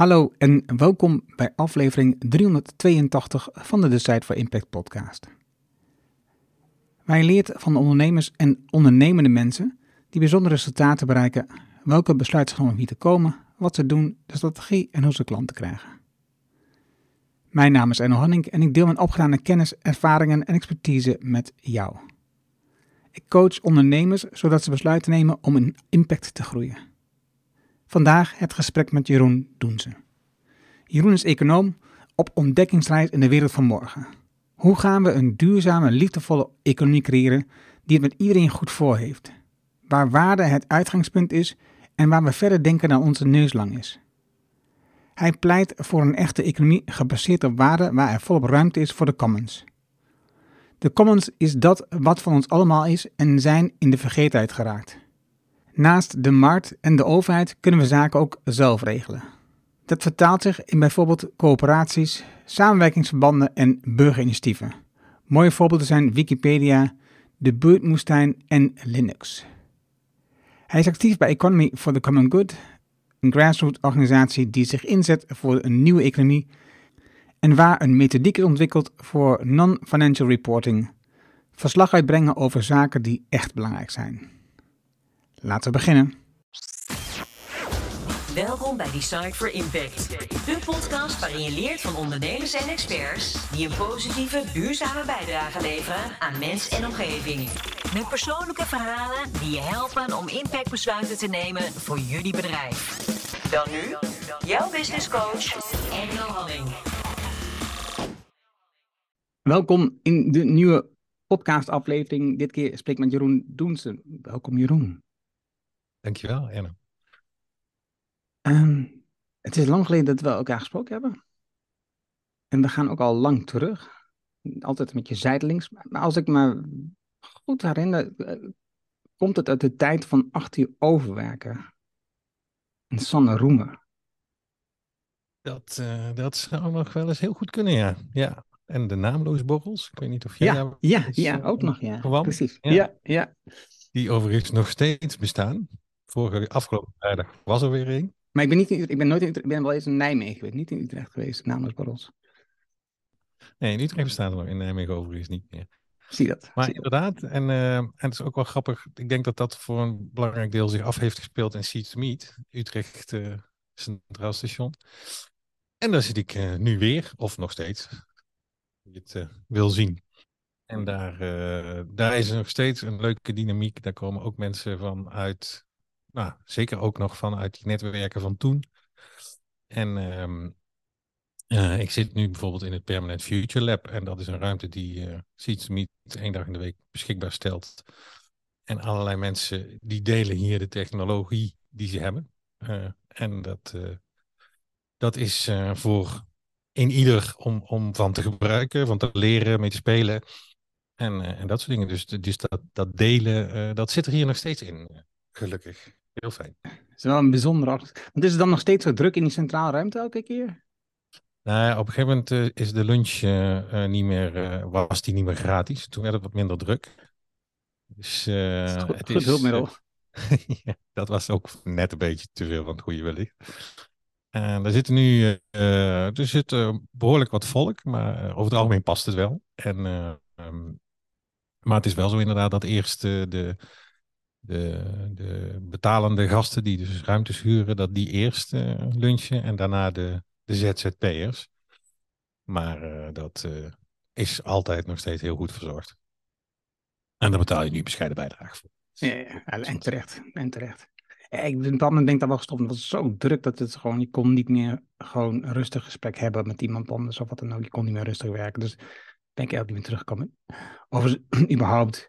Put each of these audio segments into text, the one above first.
Hallo en welkom bij aflevering 382 van de Decide for Impact podcast. Wij leert van ondernemers en ondernemende mensen die bijzondere resultaten bereiken, welke besluiten ze wie te komen, wat ze doen, de strategie en hoe ze klanten krijgen. Mijn naam is Enno Hanning en ik deel mijn opgedane kennis, ervaringen en expertise met jou. Ik coach ondernemers zodat ze besluiten nemen om in impact te groeien. Vandaag het gesprek met Jeroen Doense. Jeroen is econoom op ontdekkingsreis in de wereld van morgen. Hoe gaan we een duurzame, liefdevolle economie creëren die het met iedereen goed voor heeft? Waar waarde het uitgangspunt is en waar we verder denken dan onze neus lang is. Hij pleit voor een echte economie gebaseerd op waarde waar er volop ruimte is voor de commons. De commons is dat wat van ons allemaal is en zijn in de vergeetheid geraakt. Naast de markt en de overheid kunnen we zaken ook zelf regelen. Dat vertaalt zich in bijvoorbeeld coöperaties, samenwerkingsverbanden en burgerinitiatieven. Mooie voorbeelden zijn Wikipedia, de Buurtmoestuin en Linux. Hij is actief bij Economy for the Common Good, een grassroots organisatie die zich inzet voor een nieuwe economie en waar een methodiek is ontwikkeld voor non-financial reporting, verslag uitbrengen over zaken die echt belangrijk zijn. Laten we beginnen. Welkom bij Design for Impact, de podcast waarin je leert van ondernemers en experts die een positieve, duurzame bijdrage leveren aan mens en omgeving. Met persoonlijke verhalen die je helpen om impactbesluiten te nemen voor jullie bedrijf. Dan nu, jouw business coach, Engel Halling. Welkom in de nieuwe podcastaflevering. Dit keer spreek ik met Jeroen Doensen. Welkom Jeroen. Dankjewel, Anne. Um, het is lang geleden dat we elkaar gesproken hebben. En we gaan ook al lang terug. Altijd met je zijdelings. Maar als ik me goed herinner, eh, komt het uit de tijd van acht uur overwerken. En Sanne Roemer. Dat, uh, dat zou nog wel eens heel goed kunnen, ja. ja. En de naamloos borrels. Ik weet niet of jij ja, ja, ja, uh, ook nog, ja. Gewand. Precies. Ja. ja, ja. Die overigens nog steeds bestaan. Vorige afgelopen vrijdag was er weer een. Maar ik ben, niet in, ik ben nooit in ik ben wel eens in Nijmegen geweest, niet in Utrecht geweest, namens Barros. Nee, in Utrecht bestaat er nog, in Nijmegen overigens niet meer. Zie dat. Maar zie inderdaad, en, uh, en het is ook wel grappig, ik denk dat dat voor een belangrijk deel zich af heeft gespeeld in Seeds Meet, Utrecht uh, Centraal Station. En daar zit ik uh, nu weer, of nog steeds, je het wil zien. En daar, daar is nog steeds een leuke dynamiek. Daar komen ook mensen van uit nou, zeker ook nog vanuit die netwerken van toen. En um, uh, ik zit nu bijvoorbeeld in het Permanent Future Lab. En dat is een ruimte die uh, Seeds Meet één dag in de week beschikbaar stelt. En allerlei mensen die delen hier de technologie die ze hebben. Uh, en dat, dat is voor in ieder om, om van te gebruiken, van te leren, mee te spelen. En, en dat soort dingen. Dus, dus dat, dat delen, dat zit er hier nog steeds in, gelukkig. Heel fijn. Het is wel een bijzondere. Want is het dan nog steeds zo druk in die centrale ruimte elke keer? Nou, op een gegeven moment uh, is de lunch uh, niet meer, was die niet meer gratis. Toen werd het wat minder druk. Dus, het goed, het is, hulpmiddel. ja, dat was ook net een beetje te veel van het goede wellicht. En er zitten nu er zit, behoorlijk wat volk, maar over het algemeen past het wel. En, um, maar het is wel zo inderdaad dat eerst de, de, de betalende gasten die dus ruimtes huren, dat die eerst uh, lunchen en daarna de, de ZZP'ers. Maar uh, dat uh, is altijd nog steeds heel goed verzorgd. En daar betaal je nu bescheiden bijdrage voor. Ja, ja, en terecht. En terecht. ik ben op moment denk dat wel gestopt. Het was zo druk dat het gewoon, je kon niet meer gewoon een rustig gesprek hebben met iemand anders of wat dan ook. Je kon niet meer rustig werken. Dus ben ik eigenlijk niet meer teruggekomen. Of überhaupt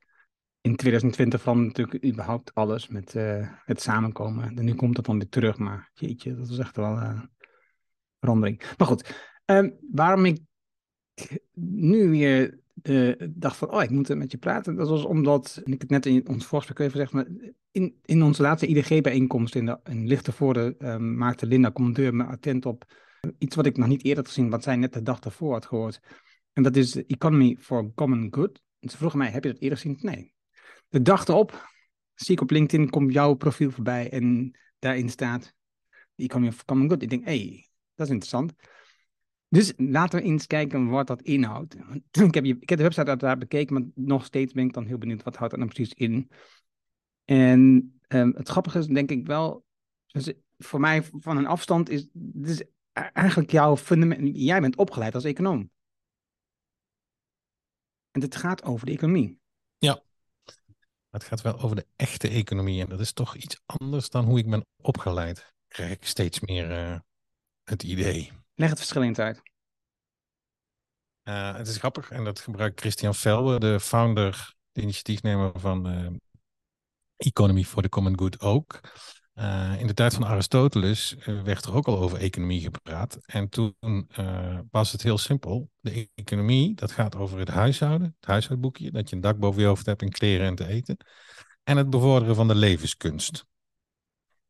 in 2020 van natuurlijk überhaupt alles met uh, het samenkomen. En nu komt het dan weer terug, maar jeetje, dat was echt wel uh, verandering. Maar goed, um, waarom ik nu weer uh, dacht van, oh, ik moet met je praten, dat was omdat, en ik het net in ons voorgesprek even gezegd, maar in, in onze laatste IDG-bijeenkomst in, de, in uh, maakte Linda Commandeur me attent op iets wat ik nog niet eerder had gezien, wat zij net de dag daarvoor had gehoord. En dat is Economy for Common Good. En ze vroegen mij, heb je dat eerder gezien? Nee, de dag erop zie ik op LinkedIn, komt jouw profiel voorbij en daarin staat, die kan je Common Good. Ik denk, hé, hey, dat is interessant. Dus laten we eens kijken wat dat inhoudt. Ik heb, je, ik heb de website uiteraard bekeken, maar nog steeds ben ik dan heel benieuwd wat houdt dat nou precies in. En um, het grappige is denk ik wel, dus voor mij van een afstand is, is eigenlijk jouw fundament. Jij bent opgeleid als econoom. En het gaat over de economie. Ja, het gaat wel over de echte economie. En dat is toch iets anders dan hoe ik ben opgeleid. Krijg ik steeds meer uh, het idee. Leg het verschil eens uit. Uh, het is grappig en dat gebruikt Christian Velbe, de founder, de initiatiefnemer van uh, Economy for the Common Good ook. Uh, in de tijd van Aristoteles werd er ook al over economie gepraat. En toen was het heel simpel. De economie, dat gaat over het huishouden, het huishoudboekje, dat je een dak boven je hoofd hebt en kleren en te eten. En het bevorderen van de levenskunst.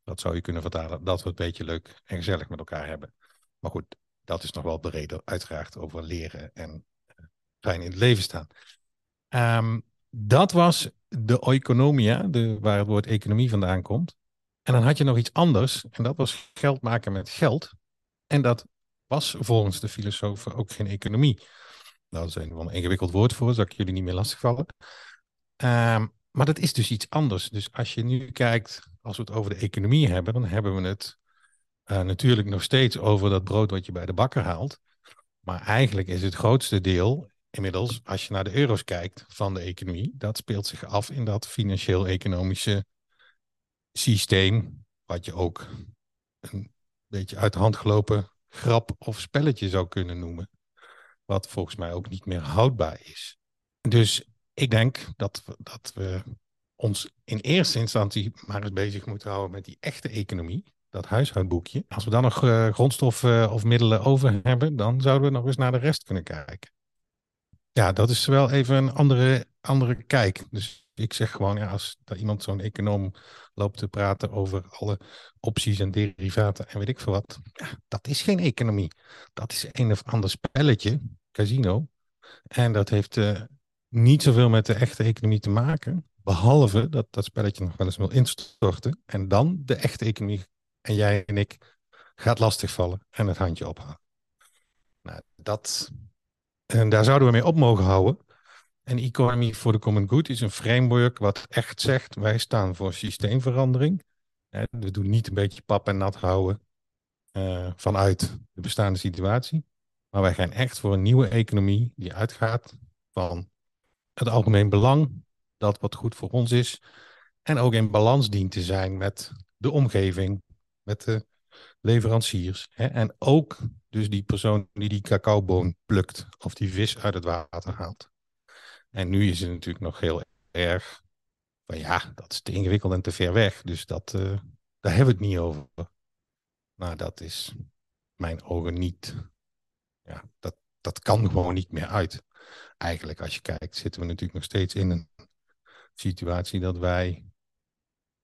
Dat zou je kunnen vertalen, dat we het beetje leuk en gezellig met elkaar hebben. Maar goed, dat is nog wel breder, uiteraard, over leren en fijn in het leven staan. Um, dat was de oikonomia, de, waar het woord economie vandaan komt. En dan had je nog iets anders, en dat was geld maken met geld. En dat was volgens de filosofen ook geen economie. Dat is een, een ingewikkeld woord voor, zal ik jullie niet meer lastigvallen. Um, maar dat is dus iets anders. Dus als je nu kijkt, als we het over de economie hebben, dan hebben we het uh, natuurlijk nog steeds over dat brood wat je bij de bakker haalt. Maar eigenlijk is het grootste deel inmiddels, als je naar de euro's kijkt van de economie, dat speelt zich af in dat financieel-economische systeem, wat je ook een beetje uit de hand gelopen grap of spelletje zou kunnen noemen. Wat volgens mij ook niet meer houdbaar is. Dus ik denk dat we, dat we ons in eerste instantie maar eens bezig moeten houden met die echte economie dat huishoudboekje. Als we dan nog uh, grondstoffen of middelen over hebben, dan zouden we nog eens naar de rest kunnen kijken. Ja, dat is wel even een andere, andere kijk. Dus ik zeg gewoon, ja, als iemand zo'n econoom loopt te praten over alle opties en derivaten en weet ik veel wat, dat is geen economie. Dat is een of ander spelletje, casino. En dat heeft uh, niet zoveel met de echte economie te maken. Behalve dat dat spelletje nog wel eens wil instorten. En dan de echte economie en jij en ik gaat lastigvallen en het handje ophalen. Nou, dat, en daar zouden we mee op mogen houden. En Economy for the Common Good is een framework wat echt zegt, wij staan voor systeemverandering. We doen niet een beetje pap en nat houden uh, vanuit de bestaande situatie. Maar wij gaan echt voor een nieuwe economie die uitgaat van het algemeen belang, dat wat goed voor ons is. En ook in balans dient te zijn met de omgeving, met de leveranciers. Hè? En ook dus die persoon die die cacaoboon plukt of die vis uit het water haalt. En nu is het natuurlijk nog heel erg van ja, dat is te ingewikkeld en te ver weg. Dus dat, uh, daar hebben we het niet over. Maar dat is mijn ogen niet. Ja, dat, dat kan gewoon niet meer uit. Eigenlijk, als je kijkt, zitten we natuurlijk nog steeds in een situatie dat wij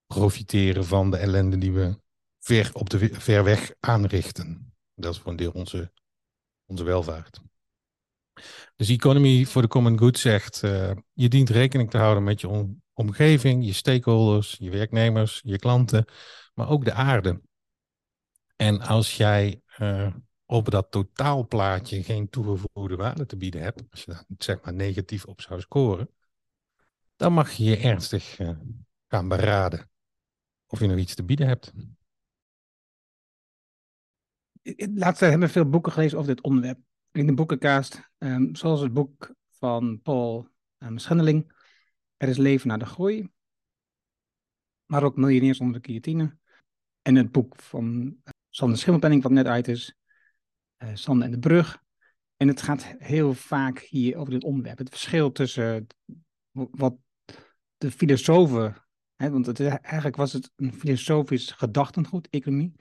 profiteren van de ellende die we ver, op de ver weg aanrichten. Dat is voor een deel onze, onze welvaart. Dus Economy for the Common Good zegt, uh, je dient rekening te houden met je om, omgeving, je stakeholders, je werknemers, je klanten, maar ook de aarde. En als jij uh, op dat totaalplaatje geen toegevoegde waarde te bieden hebt, als je daar zeg maar negatief op zou scoren, dan mag je je ernstig uh, gaan beraden of je nog iets te bieden hebt laatst hebben we veel boeken gelezen over dit onderwerp. In de boekenkaast, um, zoals het boek van Paul um, Schendeling, Er is leven na de groei. Maar ook Miljonairs onder de guillotine. En het boek van uh, Sander Schimmelpenning, wat net uit is. Uh, Sander en de Brug. En het gaat heel vaak hier over dit onderwerp. Het verschil tussen wat de filosofen, hè, want het, eigenlijk was het een filosofisch gedachtengoed, economie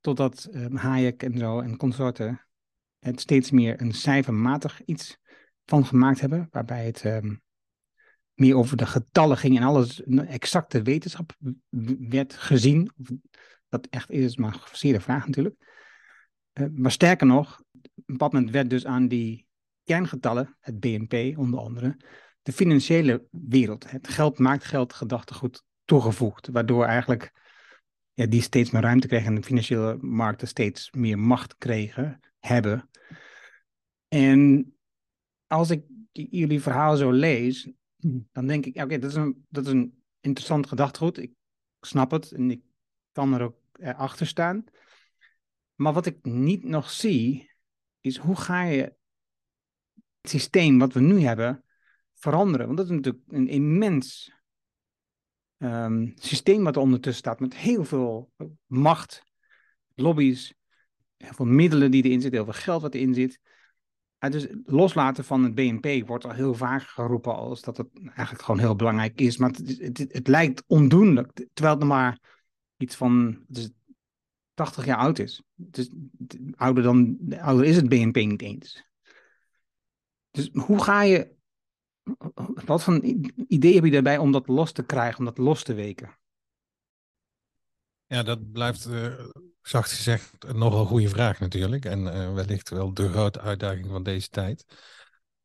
Totdat um, Hayek en zo en consorten het steeds meer een cijfermatig iets van gemaakt hebben, waarbij het um, meer over de getallen ging en alles exacte wetenschap werd gezien. Dat echt is maar een vraag natuurlijk. Uh, maar sterker nog, op een bepaald moment werd dus aan die kerngetallen, het BNP onder andere, de financiële wereld, het geld maakt geld gedachtegoed toegevoegd, waardoor eigenlijk ja, die steeds meer ruimte kregen en de financiële markten steeds meer macht kregen, hebben. En als ik jullie verhaal zo lees, dan denk ik, oké, dat, is een, dat is een interessant gedachtegoed. Ik snap het en ik kan er ook achter staan. Maar wat ik niet nog zie, is hoe ga je het systeem wat we nu hebben veranderen? Want dat is natuurlijk een immens um, systeem wat er ondertussen staat, met heel veel macht, lobby's, heel veel middelen die erin zitten, heel veel geld wat erin zit. Uh, dus loslaten van het BNP wordt al heel vaak geroepen als dat het eigenlijk gewoon heel belangrijk is. Maar het, het, lijkt ondoenlijk, terwijl het nog maar iets van is 80 jaar oud is. Dus ouder, dan, ouder is het BNP niet eens. Dus hoe ga je wat voor idee heb je daarbij om dat los te krijgen, om dat los te weken? Ja, dat blijft, uh, zacht gezegd, een goede vraag natuurlijk. En uh, wellicht wel de grote uitdaging van deze tijd.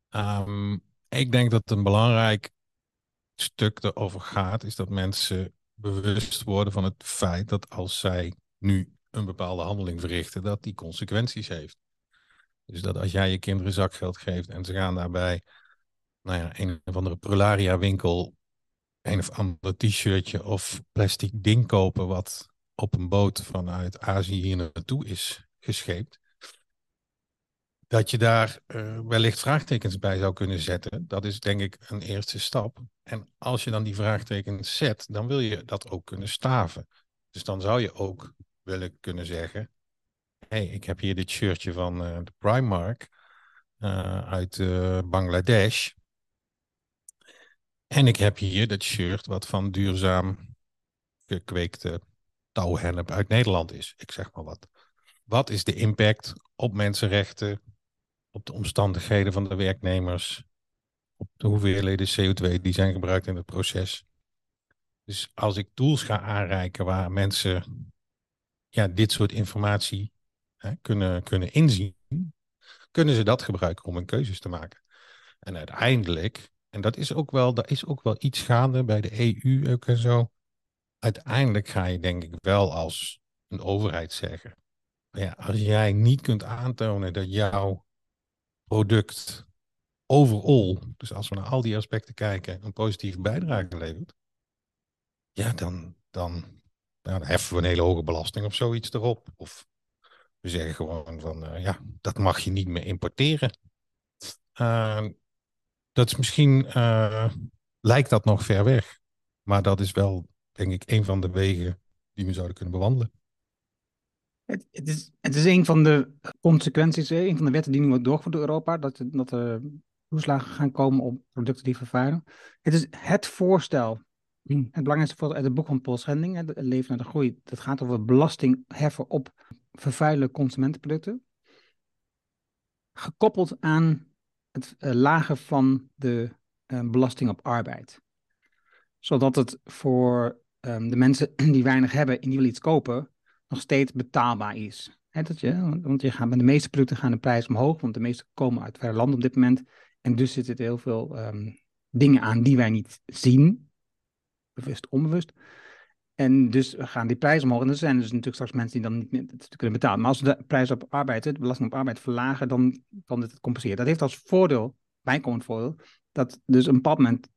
Um, ik denk dat een belangrijk stuk erover gaat, is dat mensen bewust worden van het feit dat als zij nu een bepaalde handeling verrichten, dat die consequenties heeft. Dus dat als jij je kinderen zakgeld geeft en ze gaan daarbij nou ja, een of andere Prularia winkel een of ander t-shirtje of plastic ding kopen wat op een boot vanuit Azië hier naartoe is gescheept. Dat je daar uh, wellicht vraagtekens bij zou kunnen zetten, dat is denk ik een eerste stap. En als je dan die vraagtekens zet, dan wil je dat ook kunnen staven. Dus dan zou je ook willen kunnen zeggen: hey, ik heb hier dit shirtje van uh, de Primark uh, uit Bangladesh. En ik heb hier dat shirt wat van duurzaam gekweekte touwhennep uit Nederland is. Ik zeg maar wat. Wat is de impact op mensenrechten, op de omstandigheden van de werknemers, op de hoeveelheden CO2 die zijn gebruikt in het proces? Dus als ik tools ga aanreiken waar mensen ja, dit soort informatie hè, kunnen, kunnen inzien, kunnen ze dat gebruiken om hun keuzes te maken. En uiteindelijk en dat is ook wel, daar is ook wel iets gaande bij de EU ook en zo. Uiteindelijk ga je denk ik wel als een overheid zeggen. Ja, als jij niet kunt aantonen dat jouw product overal, dus als we naar al die aspecten kijken, een positieve bijdrage levert, ja, dan, dan, heffen we een hele hoge belasting of zoiets erop. Of we zeggen gewoon van, uh, ja, dat mag je niet meer importeren. Uh, dat is misschien, uh, lijkt dat nog ver weg. Maar dat is wel, denk ik, een van de wegen die we zouden kunnen bewandelen. Het, het, is, het is een van de consequenties, een van de wetten die nu wordt doorgevoerd door Europa, dat, dat er toeslagen gaan komen op producten die vervuilen. Het is het voorstel, het belangrijkste voorstel uit het boek van Paul Schending, Leven naar de Groei. Dat gaat over belasting heffen op vervuilende consumentenproducten. Gekoppeld aan het uh, lagen van de uh, belasting op arbeid. Zodat het voor um, de mensen die weinig hebben en die willen iets kopen, nog steeds betaalbaar is. He, dat je, want je gaat, met de meeste producten gaan de prijs omhoog, want de meeste komen uit verre landen op dit moment. En dus zitten er heel veel um, dingen aan die wij niet zien, bewust, onbewust. En dus gaan die prijzen omhoog. En er zijn dus natuurlijk straks mensen die dan niet meer kunnen betalen. Maar als we de prijs op arbeid, de belasting op arbeid verlagen, dan kan dit het compenseren. Dat heeft als voordeel, bijkomend voordeel, dat dus een bepaald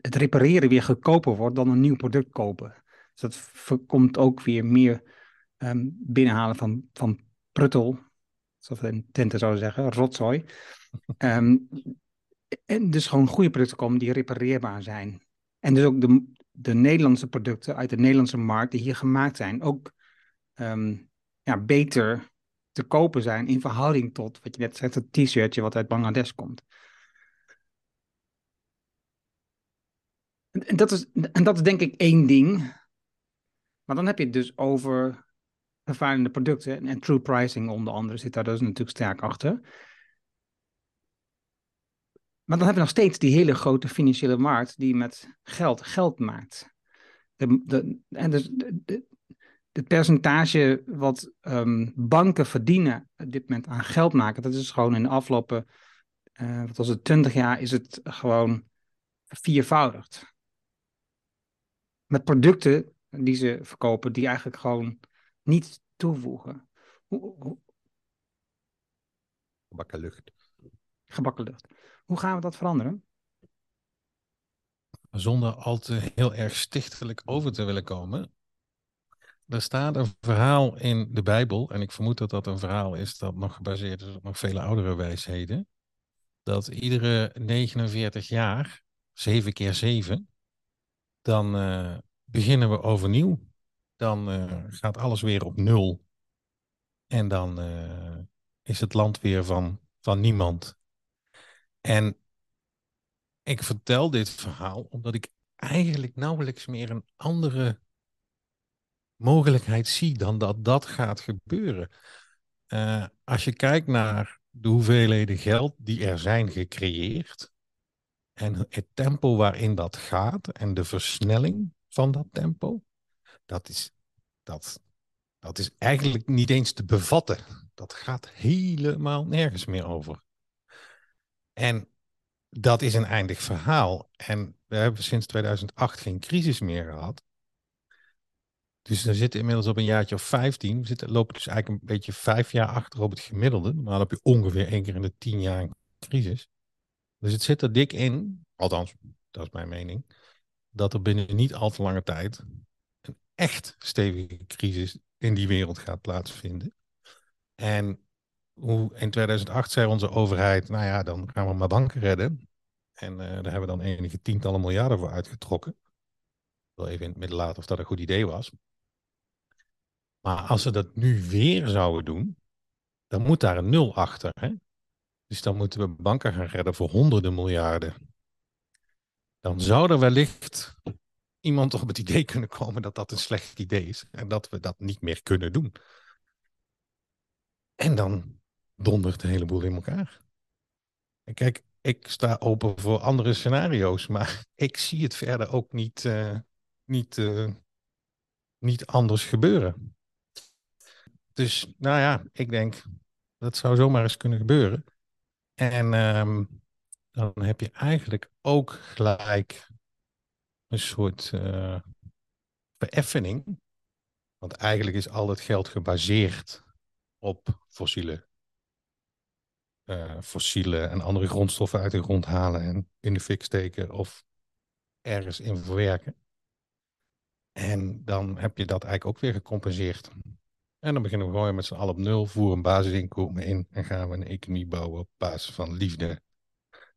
het repareren weer goedkoper wordt dan een nieuw product kopen. Dus dat komt ook weer meer um, binnenhalen van, van pruttel, zoals we in Tenten zouden zeggen, rotzooi. um, en dus gewoon goede producten komen die repareerbaar zijn. En dus ook de, de Nederlandse producten uit de Nederlandse markt die hier gemaakt zijn ook um, ja, beter te kopen zijn in verhouding tot wat je net zegt, het t-shirtje wat uit Bangladesh komt. En dat, is, en dat is denk ik één ding. Maar dan heb je het dus over vervuilende producten en, true pricing onder andere zit daar dus natuurlijk sterk achter. Maar dan hebben we nog steeds die hele grote financiële markt die met geld geld maakt. De, en dus het percentage wat um, banken verdienen op dit moment aan geld maken, dat is gewoon in de afgelopen, uh, wat was het, 20 jaar, is het gewoon viervoudigd. Met producten die ze verkopen, die eigenlijk gewoon niet toevoegen. Hoe, hoe, Gebakken lucht. gebakken lucht. Hoe gaan we dat veranderen? Zonder al te heel erg stichtelijk over te willen komen. Er staat een verhaal in de Bijbel, en ik vermoed dat dat een verhaal is dat nog gebaseerd is op nog vele oudere wijsheden. Dat iedere 49 jaar, 7 keer 7, dan eh, beginnen we overnieuw. Dan eh, gaat alles weer op nul. En dan eh, is het land weer van, van niemand. En ik vertel dit verhaal omdat ik eigenlijk nauwelijks meer een andere mogelijkheid zie dan dat dat gaat gebeuren. Als je kijkt naar de hoeveelheden geld die er zijn gecreëerd en het tempo waarin dat gaat en de versnelling van dat tempo, dat is, dat, dat is eigenlijk niet eens te bevatten. Dat gaat helemaal nergens meer over. En dat is een eindig verhaal. En we hebben sinds 2008 geen crisis meer gehad. Dus we zitten inmiddels op een jaartje of 15. We zitten, lopen dus eigenlijk een beetje vijf jaar achter op het gemiddelde. Normaal heb je ongeveer één keer in de tien jaar een crisis. Dus het zit er dik in, althans, dat is mijn mening, dat er binnen niet al te lange tijd een echt stevige crisis in die wereld gaat plaatsvinden. En hoe in 2008 zei onze overheid, nou ja, dan gaan we maar banken redden. En uh, daar hebben we dan enige tientallen miljarden voor uitgetrokken. Ik wil even in het midden laten of dat een goed idee was. Maar als ze dat nu weer zouden doen, dan moet daar een nul achter. Hè? Dus dan moeten we banken gaan redden voor honderden miljarden. Dan zou er wellicht iemand op het idee kunnen komen dat dat een slecht idee is en dat we dat niet meer kunnen doen. En dan dondert de hele boel in elkaar. En kijk, ik sta open voor andere scenario's, maar ik zie het verder ook niet, uh, niet, uh, niet anders gebeuren. Dus nou ja, ik denk dat zou zomaar eens kunnen gebeuren. En um, dan heb je eigenlijk ook gelijk een soort uh, vereffening. Want eigenlijk is al het geld gebaseerd op fossiele, uh, fossiele en andere grondstoffen uit de grond halen en in de fik steken of ergens in verwerken. En dan heb je dat eigenlijk ook weer gecompenseerd. En dan beginnen we gewoon met z'n allen op nul, voeren een basisinkomen in en gaan we een economie bouwen op basis van liefde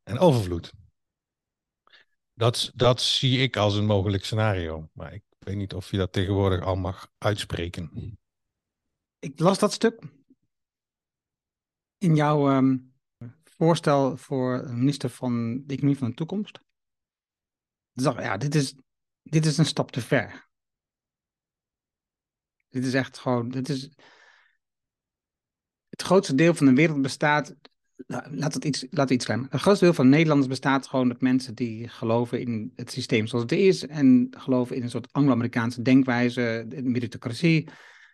en overvloed. Dat, dat zie ik als een mogelijk scenario, maar ik weet niet of je dat tegenwoordig al mag uitspreken. Ik las dat stuk in jouw um, voorstel voor minister van de Economie van de Toekomst. Ik ja, dit is, dit is een stap te ver. Dit is echt gewoon, dit is... Het grootste deel van de wereld bestaat, laat het iets, laat het iets. Het grootste deel van Nederlanders bestaat gewoon uit mensen die geloven in het systeem zoals het is en geloven in een soort Anglo-Amerikaanse denkwijze, de meritocratie,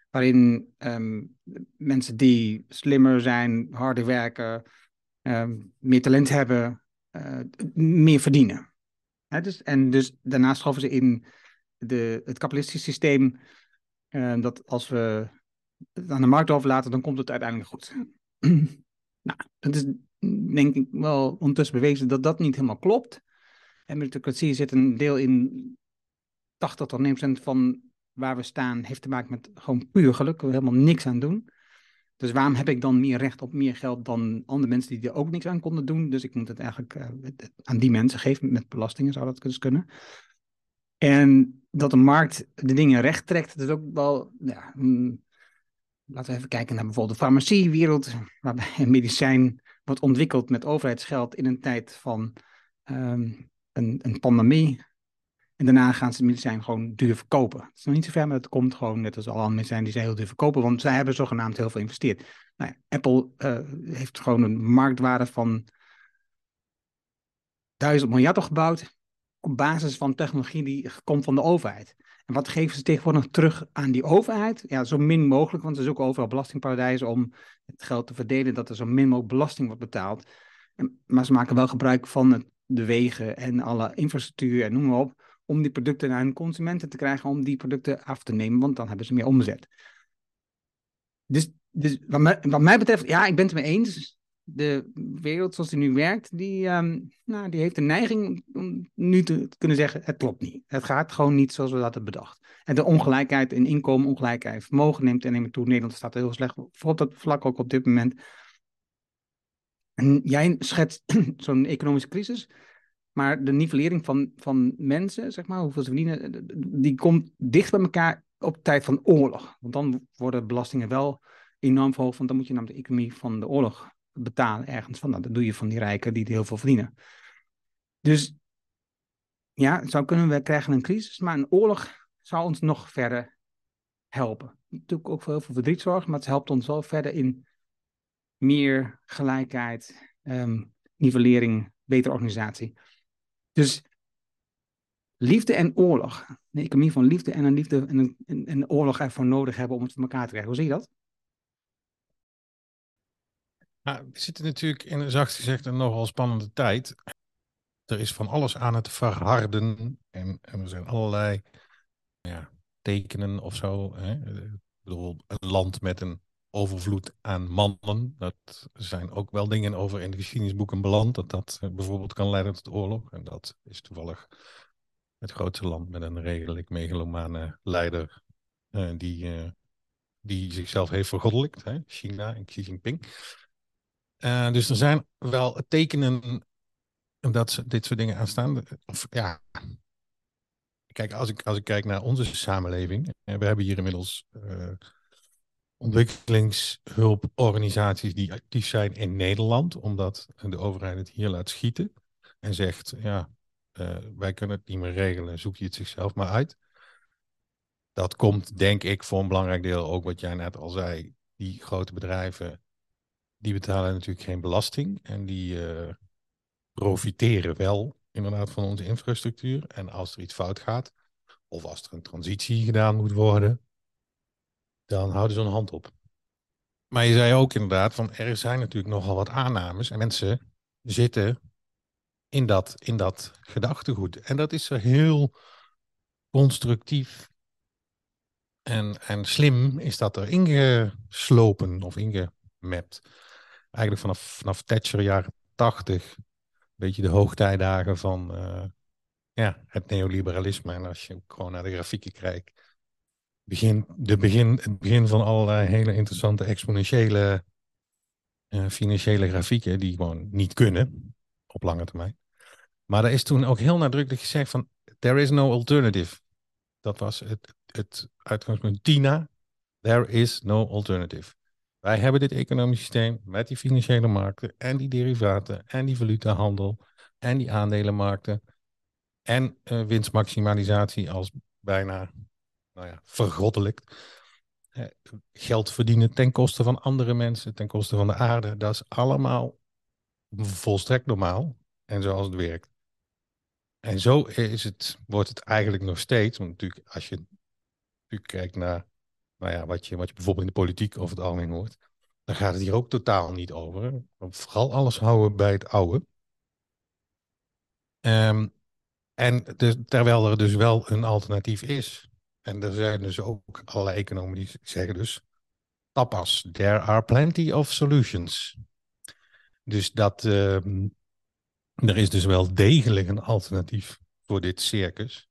waarin um, mensen die slimmer zijn, harder werken, um, meer talent hebben, uh, meer verdienen. Dus, en dus daarnaast geloven ze in de, het kapitalistische systeem uh, dat als we het aan de markt overlaten, dan komt het uiteindelijk goed. nou, het is denk ik wel ondertussen bewezen dat dat niet helemaal klopt. En meritocratie zit een deel in 80 tot 90% van waar we staan, heeft te maken met gewoon puur geluk. We helemaal niks aan doen. Dus waarom heb ik dan meer recht op meer geld dan andere mensen die er ook niks aan konden doen? Dus ik moet het eigenlijk uh, aan die mensen geven. Met belastingen zou dat dus kunnen. En dat de markt de dingen recht trekt, dat is ook wel. Ja, mm, laten we even kijken naar bijvoorbeeld de farmaciewereld, waarbij een medicijn wordt ontwikkeld met overheidsgeld in een tijd van um, een, een pandemie. En daarna gaan ze het medicijn gewoon duur verkopen. Het is nog niet zo ver, maar het komt gewoon net als alle andere medicijnen die ze heel duur verkopen, want zij hebben zogenaamd heel veel geïnvesteerd. Nou Apple uh, heeft gewoon een marktwaarde van duizend miljard opgebouwd op basis van technologie die komt van de overheid. En wat geven ze tegenwoordig terug aan die overheid? Ja, zo min mogelijk, want ze zoeken overal belastingparadijzen om het geld te verdelen, dat er zo min mogelijk belasting wordt betaald. En, maar ze maken wel gebruik van de wegen en alle infrastructuur en noem maar op, om die producten naar hun consumenten te krijgen, om die producten af te nemen, want dan hebben ze meer omzet. Dus, dus wat, mij, wat mij betreft, ja, ik ben het mee eens. De wereld zoals die nu werkt, die, ehm, nou, die heeft de neiging om nu te kunnen zeggen, het klopt niet. Het gaat gewoon niet zoals we dat hebben bedacht. En de ongelijkheid in inkomen, ongelijkheid vermogen neemt en neemt toe. Nederland staat heel slecht voor dat vlak ook op dit moment. En jij schetst zo'n economische crisis, maar de nivellering van, van mensen, zeg maar, hoeveel ze verdienen, die komt dicht bij elkaar op tijd van oorlog. Want dan worden belastingen wel enorm verhoogd, want dan moet je namelijk de economie van de oorlog betalen ergens van. Nou, dat doe je van die rijken die heel veel verdienen. Dus ja, zou kunnen we krijgen een crisis, maar een oorlog zou ons nog verder helpen. Natuurlijk ook voor heel veel verdriet zorgen, maar het helpt ons wel verder in meer gelijkheid, um, nivellering, betere organisatie. Dus liefde en oorlog. Een economie van liefde en een liefde en een, en een oorlog ervoor nodig hebben om het voor elkaar te krijgen. Hoe zie je dat? Nou, we zitten natuurlijk in zacht gezegd een nogal spannende tijd. Er is van alles aan het verharden en, en er zijn allerlei ja, tekenen of zo. Hè? Ik bedoel, een land met een overvloed aan mannen. Dat zijn ook wel dingen over in de geschiedenisboeken beland. Dat dat eh, bijvoorbeeld kan leiden tot oorlog. En dat is toevallig het grootste land met een redelijk megalomane leider. Uh, die, uh, die zichzelf heeft vergoddelijkt. Hè? China en Xi Jinping. Uh, dus er zijn wel tekenen dat dit soort dingen aanstaan. Of ja. Kijk, als ik, als ik kijk naar onze samenleving. We hebben hier inmiddels ontwikkelingshulporganisaties die actief zijn in Nederland, omdat de overheid het hier laat schieten en zegt, ja, wij kunnen het niet meer regelen, zoek je het zichzelf maar uit. Dat komt, denk ik, voor een belangrijk deel ook wat jij net al zei. Die grote bedrijven, die betalen natuurlijk geen belasting en die uh, profiteren wel inderdaad van onze infrastructuur. En als er iets fout gaat, of als er een transitie gedaan moet worden, dan houden ze een hand op. Maar je zei ook inderdaad van er zijn natuurlijk nogal wat aannames en mensen zitten in dat, in dat gedachtegoed. En dat is heel constructief en, en slim is dat er ingeslopen of ingemapt. Eigenlijk vanaf, vanaf Thatcher jaren tachtig, een beetje de hoogtijdagen van uh, ja, het neoliberalisme. En als je gewoon naar de grafieken kijkt, begin, de begin, het begin van allerlei hele interessante exponentiële uh, financiële grafieken die gewoon niet kunnen op lange termijn. Maar er is toen ook heel nadrukkelijk gezegd van there is no alternative. Dat was het, het uitgangspunt TINA. There is no alternative. Wij hebben dit economisch systeem met die financiële markten en die derivaten en die valutahandel en die aandelenmarkten en uh, winstmaximalisatie als bijna nou ja, vergoddelijkt. geld verdienen ten koste van andere mensen, ten koste van de aarde, dat is allemaal volstrekt normaal en zoals het werkt. En zo is het, wordt het eigenlijk nog steeds, want natuurlijk als je kijkt naar nou ja, wat, je, wat je bijvoorbeeld in de politiek over het algemeen hoort, dan gaat het hier ook totaal niet over. Vooral alles houden bij het oude. Um, en de, terwijl er dus wel een alternatief is. En er zijn dus ook allerlei economen die zeggen dus, tapas, there are plenty of solutions. Dus dat, uh, er is dus wel degelijk een alternatief voor dit circus.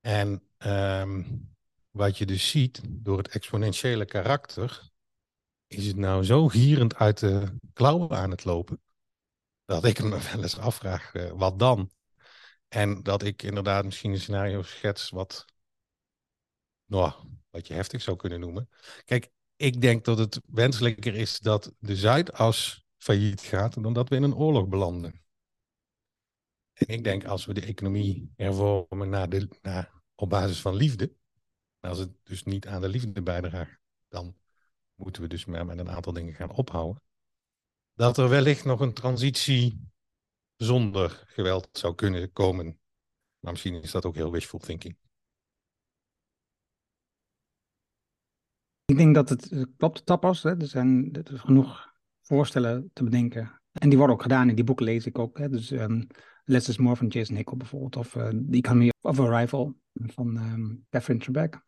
En um, wat je dus ziet, door het exponentiële karakter, is het nou zo gierend uit de klauwen aan het lopen, dat ik me wel eens afvraag, uh, wat dan? En dat ik inderdaad misschien een scenario schets wat nou, wat je heftig zou kunnen noemen. Kijk, ik denk dat het wenselijker is dat de Zuidas failliet gaat dan dat we in een oorlog belanden. En ik denk als we de economie hervormen naar de, op basis van liefde, als het dus niet aan de liefde bijdraagt, dan moeten we dus maar met een aantal dingen gaan ophouden. Dat er wellicht nog een transitie zonder geweld zou kunnen komen. Maar misschien is dat ook heel wishful thinking. Ik denk dat het klopt, tapas. Hè? Er zijn is genoeg voorstellen te bedenken En die worden ook gedaan in die boeken lees ik ook. Hè. Dus um, Less is More van Jason Hickel bijvoorbeeld. Of uh, The Economy of Arrival van um, Catherine Trebek.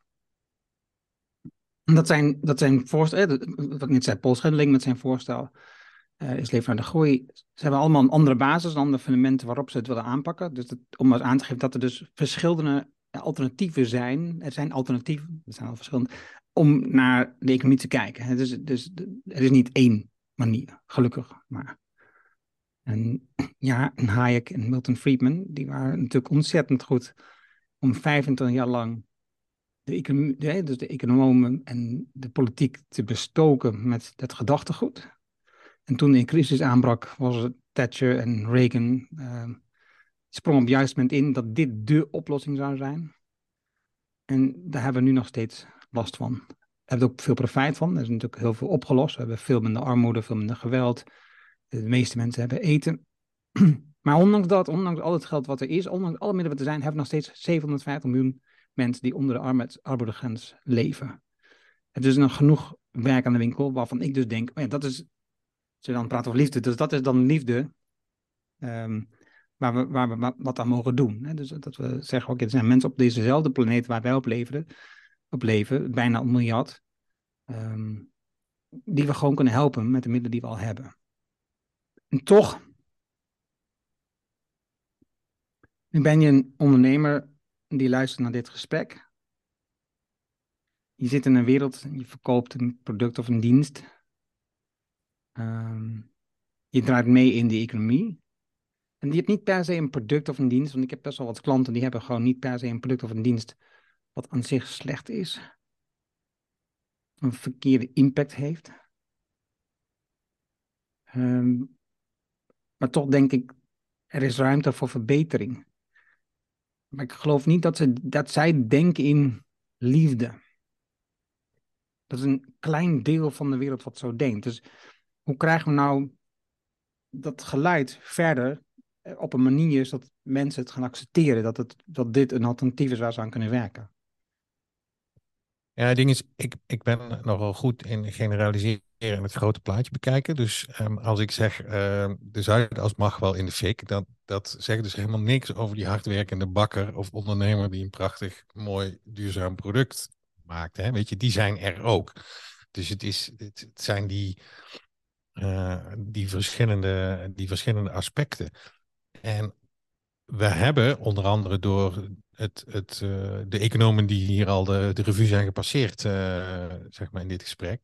Dat zijn, dat zijn voorstellen, wat ik net zei, Paul Schendeling met zijn voorstel uh, is leven naar de groei. Ze hebben allemaal een andere basis, andere fundamenten waarop ze het willen aanpakken. Dus om eens aan te geven dat er dus verschillende alternatieven zijn. Er zijn alternatieven, er zijn al verschillende, om naar de economie te kijken. Dus, dus er is niet één manier, gelukkig maar. En ja, Hayek en Milton Friedman, die waren natuurlijk ontzettend goed om 25 jaar lang de, economie, dus de economen en de politiek te bestoken met dat gedachtegoed. En toen de crisis aanbrak, was Thatcher en Reagan uh, sprongen op het juiste moment in dat dit de oplossing zou zijn. En daar hebben we nu nog steeds last van. We hebben ook veel profijt van. Er is natuurlijk heel veel opgelost. We hebben veel minder armoede, veel minder geweld. De meeste mensen hebben eten. Maar ondanks dat, ondanks al het geld wat er is, ondanks alle middelen wat er zijn, hebben we nog steeds 750 miljoen mensen die onder de armoedegrens leven. Het is nog genoeg werk aan de winkel waarvan ik dus denk, oh ja, dat is, ze dan praten over liefde, dus dat is dan liefde um, waar, we, waar we wat aan mogen doen. Hè? Dus dat we zeggen, oké, er zijn mensen op dezezelfde planeet waar wij op leven, op leven bijna een miljard, um, die we gewoon kunnen helpen met de middelen die we al hebben. En toch, nu ben je een ondernemer die luistert naar dit gesprek. Je zit in een wereld, je verkoopt een product of een dienst. Um, je draait mee in de economie. En je hebt niet per se een product of een dienst, want ik heb best wel wat klanten die hebben gewoon niet per se een product of een dienst wat aan zich slecht is. Een verkeerde impact heeft. Um, maar toch denk ik, er is ruimte voor verbetering. Maar ik geloof niet dat, ze, dat zij denken in liefde. Dat is een klein deel van de wereld wat zo denkt. Dus hoe krijgen we nou dat geluid verder eh, op een manier zodat mensen het gaan accepteren dat, het, dat dit een alternatief is waar ze aan kunnen werken? Ja, het ding is, ik, ik ben nogal goed in generaliseren en het grote plaatje bekijken. Dus um, als ik zeg, uh, de Zuidas mag wel in de fik, dat, dat zegt dus helemaal niks over die hardwerkende bakker of ondernemer die een prachtig, mooi, duurzaam product maakt. Hè? Weet je, die zijn er ook. Dus het, is, het, zijn die, uh, die, verschillende, die verschillende aspecten. En we hebben onder andere door het, het, uh, de economen die hier al de, de revue zijn gepasseerd, uh, zeg maar in dit gesprek,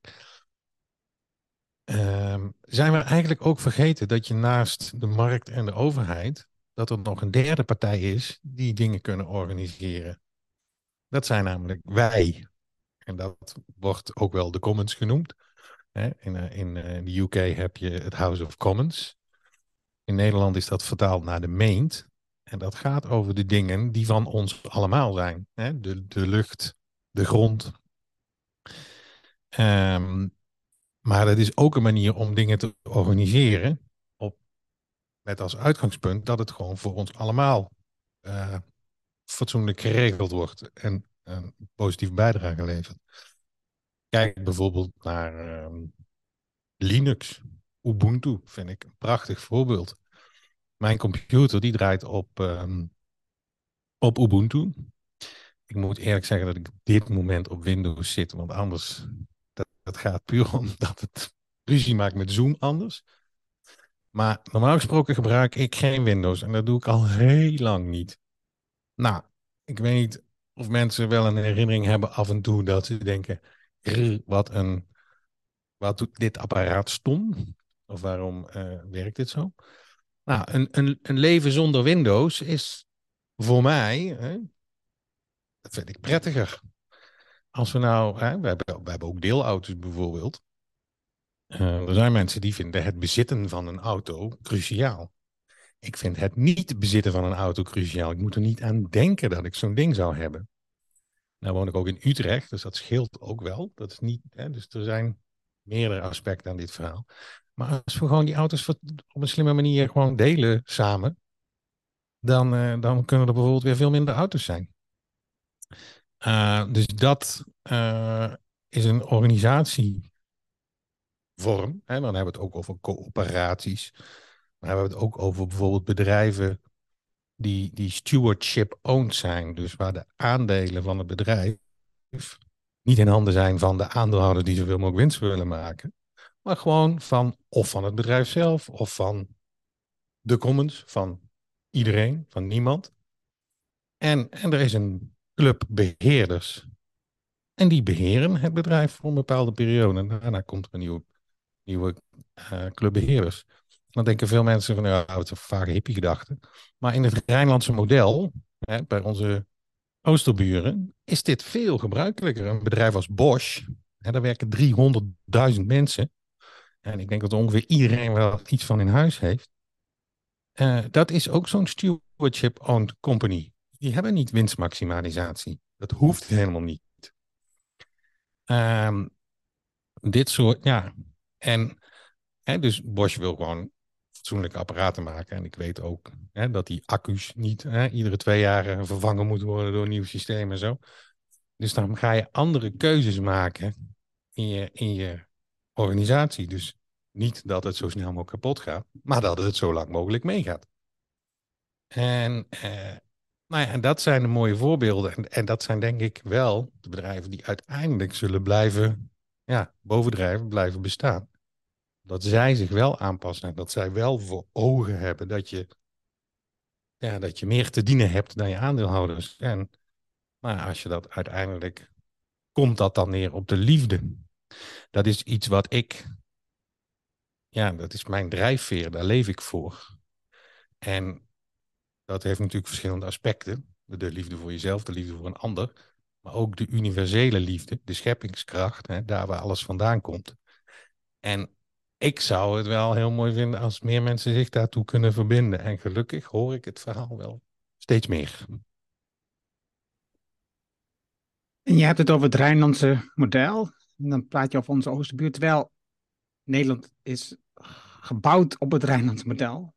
uh, zijn we eigenlijk ook vergeten dat je naast de markt en de overheid, dat er nog een derde partij is die dingen kunnen organiseren. Dat zijn namelijk wij. En dat wordt ook wel de Commons genoemd. In, uh, in de UK heb je het House of Commons. In Nederland is dat vertaald naar de Meent. En dat gaat over de dingen die van ons allemaal zijn. Hè? De, de lucht, de grond. Um, maar dat is ook een manier om dingen te organiseren. Op, met als uitgangspunt dat het gewoon voor ons allemaal uh, fatsoenlijk geregeld wordt. En een positieve bijdrage levert. Kijk bijvoorbeeld naar um, Linux. Ubuntu vind ik een prachtig voorbeeld. Mijn computer die draait op, um, op Ubuntu. Ik moet eerlijk zeggen dat ik op dit moment op Windows zit, want anders dat, dat gaat puur omdat het ruzie maakt met Zoom anders. Maar normaal gesproken gebruik ik geen Windows en dat doe ik al heel lang niet. Nou, ik weet niet of mensen wel een herinnering hebben af en toe dat ze denken: wat een. Wat doet dit apparaat stom? Of waarom uh, werkt dit zo? Nou, een, een, een leven zonder Windows is voor mij, hè, dat vind ik prettiger. Als we nou, hè, we, hebben, we hebben ook deelauto's bijvoorbeeld. Uh, er zijn mensen die vinden het bezitten van een auto cruciaal. Ik vind het niet bezitten van een auto cruciaal. Ik moet er niet aan denken dat ik zo'n ding zou hebben. Nou woon ik ook in Utrecht, dus dat scheelt ook wel. Dat is niet, hè, dus er zijn meerdere aspecten aan dit verhaal. Maar als we gewoon die auto's op een slimme manier gewoon delen samen, dan, uh, dan kunnen er bijvoorbeeld weer veel minder auto's zijn. Uh, dus dat uh, is een organisatie vorm. En dan hebben we het ook over coöperaties. Dan hebben we het ook over bijvoorbeeld bedrijven die, die stewardship-owned zijn. Dus waar de aandelen van het bedrijf niet in handen zijn van de aandeelhouder die zoveel mogelijk winst willen maken. Maar gewoon van of van het bedrijf zelf of van de commons, van iedereen, van niemand. En, en er is een club beheerders. En die beheren het bedrijf voor een bepaalde periode. En daarna komt er een nieuwe, nieuwe uh. Dan denken veel mensen van, ja, het is vage hippie gedachte. Maar in het Rijnlandse model, hè, bij onze oosterburen, is dit veel gebruikelijker. Een bedrijf als Bosch, hè, daar werken 300.000 mensen. En ik denk dat ongeveer iedereen wel iets van in huis heeft. Uh, dat is ook zo'n stewardship-owned company. Die hebben niet winstmaximalisatie. Dat hoeft helemaal niet. Um, dit soort, ja. En hè, dus Bosch wil gewoon fatsoenlijke apparaten maken. En ik weet ook hè, dat die accu's niet hè, iedere twee jaar vervangen moeten worden door een nieuw systeem en zo. Dus dan ga je andere keuzes maken in je, in je organisatie. Dus niet dat het zo snel mogelijk kapot gaat, maar dat het zo lang mogelijk meegaat. En, eh, nou ja, dat zijn de mooie voorbeelden. En, en dat zijn denk ik wel de bedrijven die uiteindelijk zullen blijven, ja, bovendrijven, blijven bestaan. Dat zij zich wel aanpassen en dat zij wel voor ogen hebben dat je, ja, dat je meer te dienen hebt dan je aandeelhouders. En maar als je dat uiteindelijk, komt dat dan neer op de liefde. Dat is iets wat ik ja, dat is mijn drijfveer, daar leef ik voor. En dat heeft natuurlijk verschillende aspecten. De liefde voor jezelf, de liefde voor een ander. Maar ook de universele liefde, de scheppingskracht, hè, daar waar alles vandaan komt. En ik zou het wel heel mooi vinden als meer mensen zich daartoe kunnen verbinden. En gelukkig hoor ik het verhaal wel steeds meer. En je hebt het over het Rijnlandse model. En dan praat je over onze Oosterbuurt. Terwijl Nederland is gebouwd op het Rijnlands model.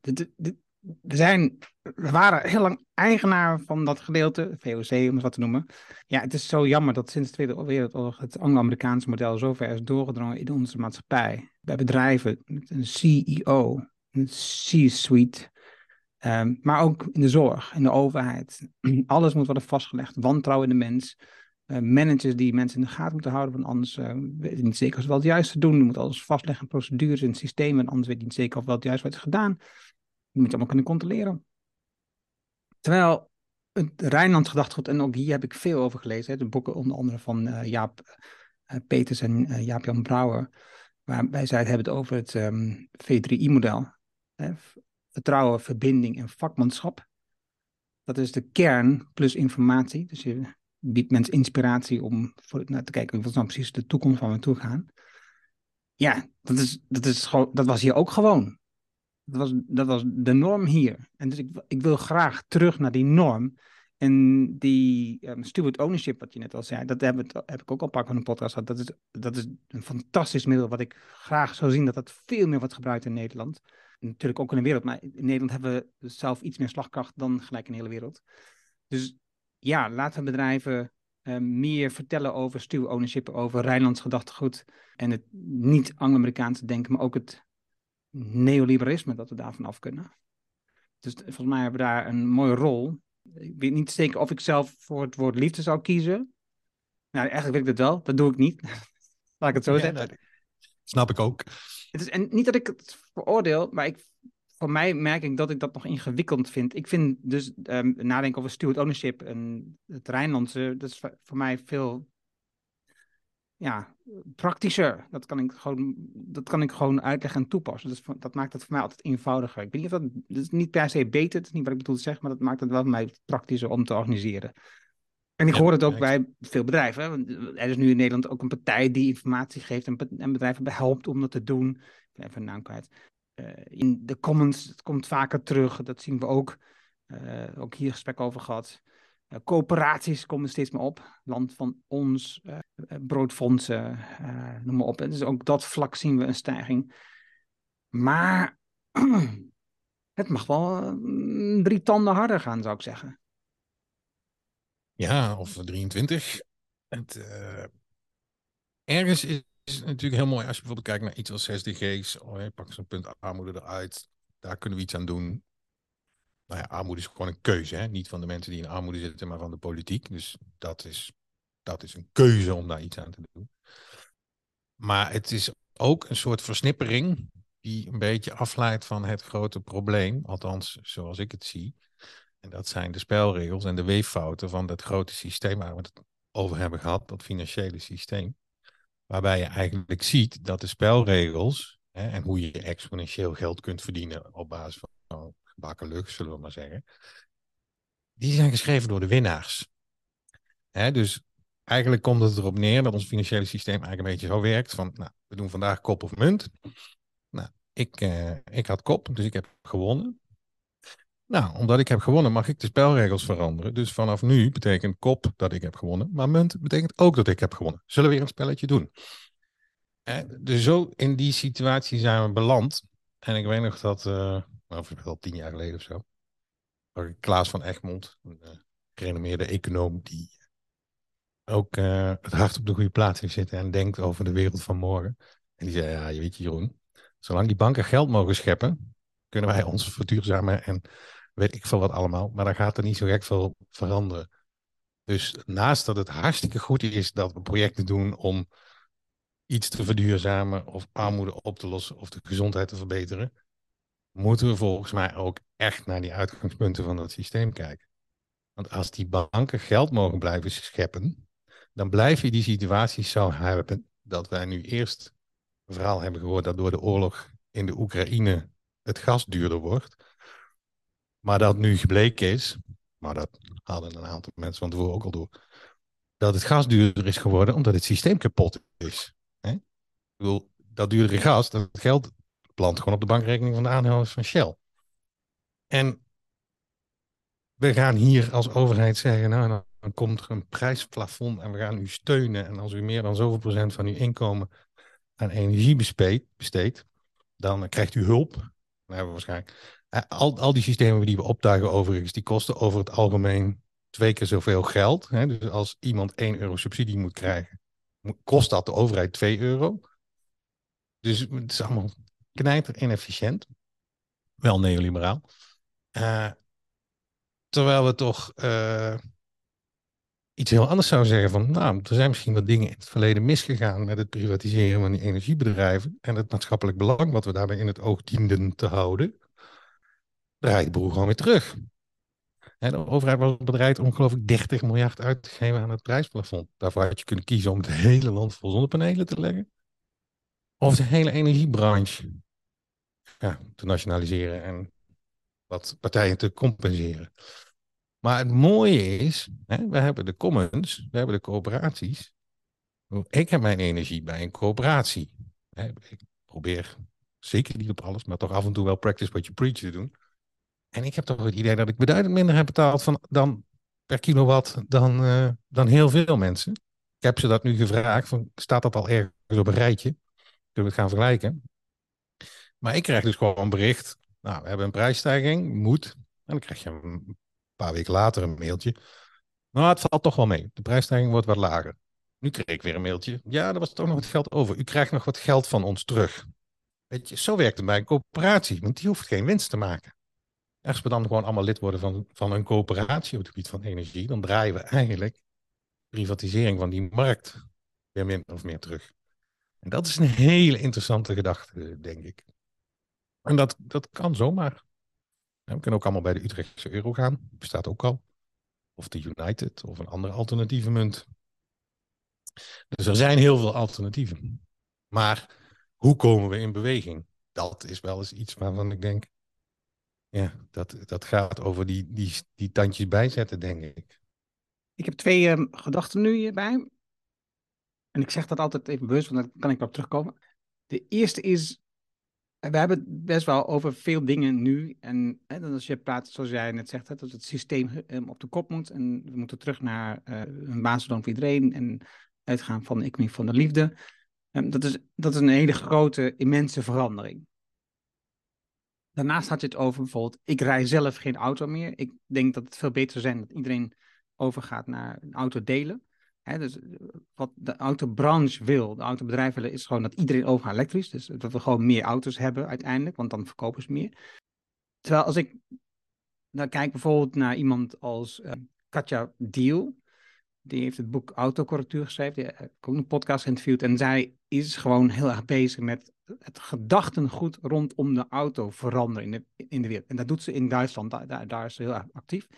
We, zijn, we waren heel lang eigenaar van dat gedeelte, VOC om het wat te noemen. Ja, het is zo jammer dat sinds de Tweede Wereldoorlog het Anglo-Amerikaanse model zo ver is doorgedrongen in onze maatschappij. Bij bedrijven, een CEO, een C-suite, um, maar ook in de zorg, in de overheid. Alles moet worden vastgelegd, wantrouwen in de mens. Uh, managers die mensen in de gaten moeten houden, want anders uh, weet je niet zeker of ze wel het juiste doen. Je moet alles vastleggen, procedures en systemen, anders weet je niet zeker of wel het juist wordt gedaan. Je moet je allemaal kunnen controleren. Terwijl het Rijnland gedachtegoed, en ook hier heb ik veel over gelezen, hè, de boeken onder andere van uh, Jaap Peters en Jaap-Jan Brouwer, waarbij zij het hebben over het ehm, V3I-model. Vertrouwen, verbinding en vakmanschap. Dat is de kern plus informatie. Dus je biedt mensen inspiratie om naar te kijken wat is nou precies de toekomst waar we naartoe gaan. Ja, dat, is, dat, is gewoon, dat was hier ook gewoon. Dat was, dat was de norm hier. En dus ik, ik wil graag terug naar die norm. En die um, steward ownership, wat je net al zei, dat heb, heb ik ook al een paar van een podcast gehad. Dat is, dat is een fantastisch middel wat ik graag zou zien dat dat veel meer wordt gebruikt in Nederland. Natuurlijk ook in de wereld, maar in Nederland hebben we zelf iets meer slagkracht dan gelijk in de hele wereld. Dus ja, laten bedrijven uh, meer vertellen over steward ownership, over Rijnlands gedachtegoed en het niet Anglo-Amerikaanse denken, maar ook het neoliberalisme dat we daarvan af kunnen. Dus volgens mij hebben we daar een mooie rol. Ik weet niet zeker of ik zelf voor het woord liefde zou kiezen. Nou, eigenlijk weet ik dat wel. Dat doe ik niet. Laat ik het zo zeggen. snap ik ook. Het is, en niet dat ik het veroordeel, maar ik voor mij merk ik dat ik dat nog ingewikkeld vind. Ik vind dus um, nadenken over steward ownership en het Rijnlandse, dat is voor mij veel ja, praktischer. Dat kan ik gewoon, dat kan ik gewoon uitleggen en toepassen. Dus dat maakt het voor mij altijd eenvoudiger. Ik weet niet of dat, dat is niet per se beter, dat is niet wat ik bedoel te zeggen, maar dat maakt het wel voor mij praktischer om te organiseren. En ik hoor het ook bij veel bedrijven. Er is nu in Nederland ook een partij die informatie geeft en, en bedrijven helpt om dat te doen. Ik ben even een naam kwijt. Eh, in de comments, komt vaker terug, dat zien we ook. Uh, ook hier gesprek over gehad. Uh, coöperaties komen steeds meer op. Land van ons, broodfondsen, noem maar op. Dus ook dat vlak zien we een stijging. Maar het mag wel drie tanden harder gaan, zou ik zeggen. Ja, of 23. Het, ergens is is natuurlijk heel mooi als je bijvoorbeeld kijkt naar iets als SDG's. Oh, je pakt zo'n punt armoede eruit. Daar kunnen we iets aan doen. Nou ja, armoede is gewoon een keuze. Hè? Niet van de mensen die in armoede zitten, maar van de politiek. Dus dat is, dat is een keuze om daar iets aan te doen. Maar het is ook een soort versnippering die een beetje afleidt van het grote probleem. Althans, zoals ik het zie. En dat zijn de spelregels en de weeffouten van dat grote systeem waar we het over hebben gehad, dat financiële systeem. Waarbij je eigenlijk ziet dat de spelregels hè, en hoe je exponentieel geld kunt verdienen op basis van gebakken lucht, zullen we maar zeggen, die zijn geschreven door de winnaars. Hè, dus eigenlijk komt het erop neer dat ons financiële systeem eigenlijk een beetje zo werkt van, nou, we doen vandaag kop of munt. Nou, ik, uh, ik had kop, dus ik heb gewonnen. Nou, omdat ik heb gewonnen, mag ik de spelregels veranderen. Dus vanaf nu betekent kop dat ik heb gewonnen, maar munt betekent ook dat ik heb gewonnen. Zullen we weer een spelletje doen? dus zo in die situatie zijn we beland. En ik weet nog dat, of wel tien jaar geleden of zo, Klaas van Egmond, een uh, gerenommeerde econoom die ook uh, het hart op de goede plaats heeft zitten en denkt over de wereld van morgen. En die zei, ja, je weet je Jeroen, zolang die banken geld mogen scheppen, kunnen wij ons verduurzamen en weet ik veel wat allemaal. Maar dan gaat er niet zo gek veel veranderen. Dus naast dat het hartstikke goed is dat we projecten doen om iets te verduurzamen of armoede op te lossen of de gezondheid te verbeteren, moeten we volgens mij ook echt naar die uitgangspunten van dat systeem kijken. Want als die banken geld mogen blijven scheppen, dan blijf je die situatie zo hebben dat wij nu eerst een verhaal hebben gehoord dat door de oorlog in de Oekraïne het gas duurder wordt. Maar dat nu gebleken is, maar dat hadden een aantal mensen van tevoren ook al door, dat het gas duurder is geworden omdat het systeem kapot is. Hè? Ik bedoel, dat duurdere gas, dat geld plant gewoon op de bankrekening van de aandeelhouders van Shell. En we gaan hier als overheid zeggen, nou, dan komt er een prijsplafond en we gaan u steunen. En als u meer dan zoveel procent van uw inkomen aan energie besteedt, dan krijgt u hulp. Dan hebben we waarschijnlijk al, al die systemen die we optuigen overigens, die kosten over het algemeen twee keer zoveel geld. Hè? Dus als iemand 1 euro subsidie moet krijgen, kost dat de overheid 2 euro. Dus het is allemaal knijter inefficiënt. Wel neoliberaal. Uh, terwijl we toch uh, iets heel anders zouden zeggen van, nou, er zijn misschien wat dingen in het verleden misgegaan met het privatiseren van die energiebedrijven en het maatschappelijk belang wat we daarbij in het oog dienden te houden draait de boel gewoon weer terug. de overheid was bereid om geloof ik 30 miljard uit te geven aan het prijsplafond. Daarvoor had je kunnen kiezen om het hele land vol zonnepanelen te leggen. Of de hele energiebranche ja, te nationaliseren en wat partijen te compenseren. Maar het mooie is, hè, we hebben de commons, we hebben de coöperaties. Ik heb mijn energie bij een coöperatie. Ik probeer zeker niet op alles, maar toch af en toe wel practice what you preach te doen. En ik heb toch het idee dat ik beduidend minder heb betaald van, dan per kilowatt dan, uh, dan heel veel mensen. Ik heb ze dat nu gevraagd, van, staat dat al ergens op een rijtje? Kunnen we het gaan vergelijken? Maar ik krijg dus gewoon een bericht, nou, we hebben een prijsstijging, moet. En dan krijg je een paar weken later een mailtje. Nou, het valt toch wel mee. De prijsstijging wordt wat lager. Nu kreeg ik weer een mailtje. Ja, er was toch nog wat geld over. U krijgt nog wat geld van ons terug. Weet je, zo werkt het bij een coöperatie, want die hoeft geen winst te maken. Als we dan gewoon allemaal lid worden van, van een coöperatie op het gebied van energie, dan draaien we eigenlijk privatisering van die markt weer min of meer terug. En dat is een hele interessante gedachte, denk ik. En dat, dat kan zomaar. we kunnen ook allemaal bij de Utrechtse euro gaan. Bestaat ook al. Of de United of een andere alternatieve munt. Dus er zijn heel veel alternatieven. Maar hoe komen we in beweging? Dat is wel eens iets waarvan ik denk, ja, dat, dat gaat over die, die, die tandjes bijzetten, denk ik. Ik heb twee um, gedachten nu hierbij. En ik zeg dat altijd even bewust, want dan kan ik op terugkomen. De eerste is, we hebben best wel over veel dingen nu. En hè, als je praat, zoals jij net zegt, hè, dat het systeem um, op de kop moet. En we moeten terug naar uh, een basisloon voor iedereen. En uitgaan van de economie van de liefde. Um, dat, is, dat is een hele grote, immense verandering. Daarnaast had je het over bijvoorbeeld, ik rij zelf geen auto meer. Ik denk dat het veel beter zou zijn dat iedereen overgaat naar een auto delen. Hè, dus wat de autobranche wil, de autobedrijven willen, is gewoon dat iedereen overgaat elektrisch. Dus dat we gewoon meer auto's hebben uiteindelijk, want dan verkopen ze meer. Terwijl als ik dan kijk bijvoorbeeld naar iemand als uh, Katja Deal, die heeft het boek Autocorrectuur geschreven, die heb ik ook een podcast geïnterviewd. En zij is gewoon heel erg bezig met het gedachtengoed rondom de auto veranderen in de, in de wereld. En dat doet ze in Duitsland, daar, daar, is ze heel erg actief.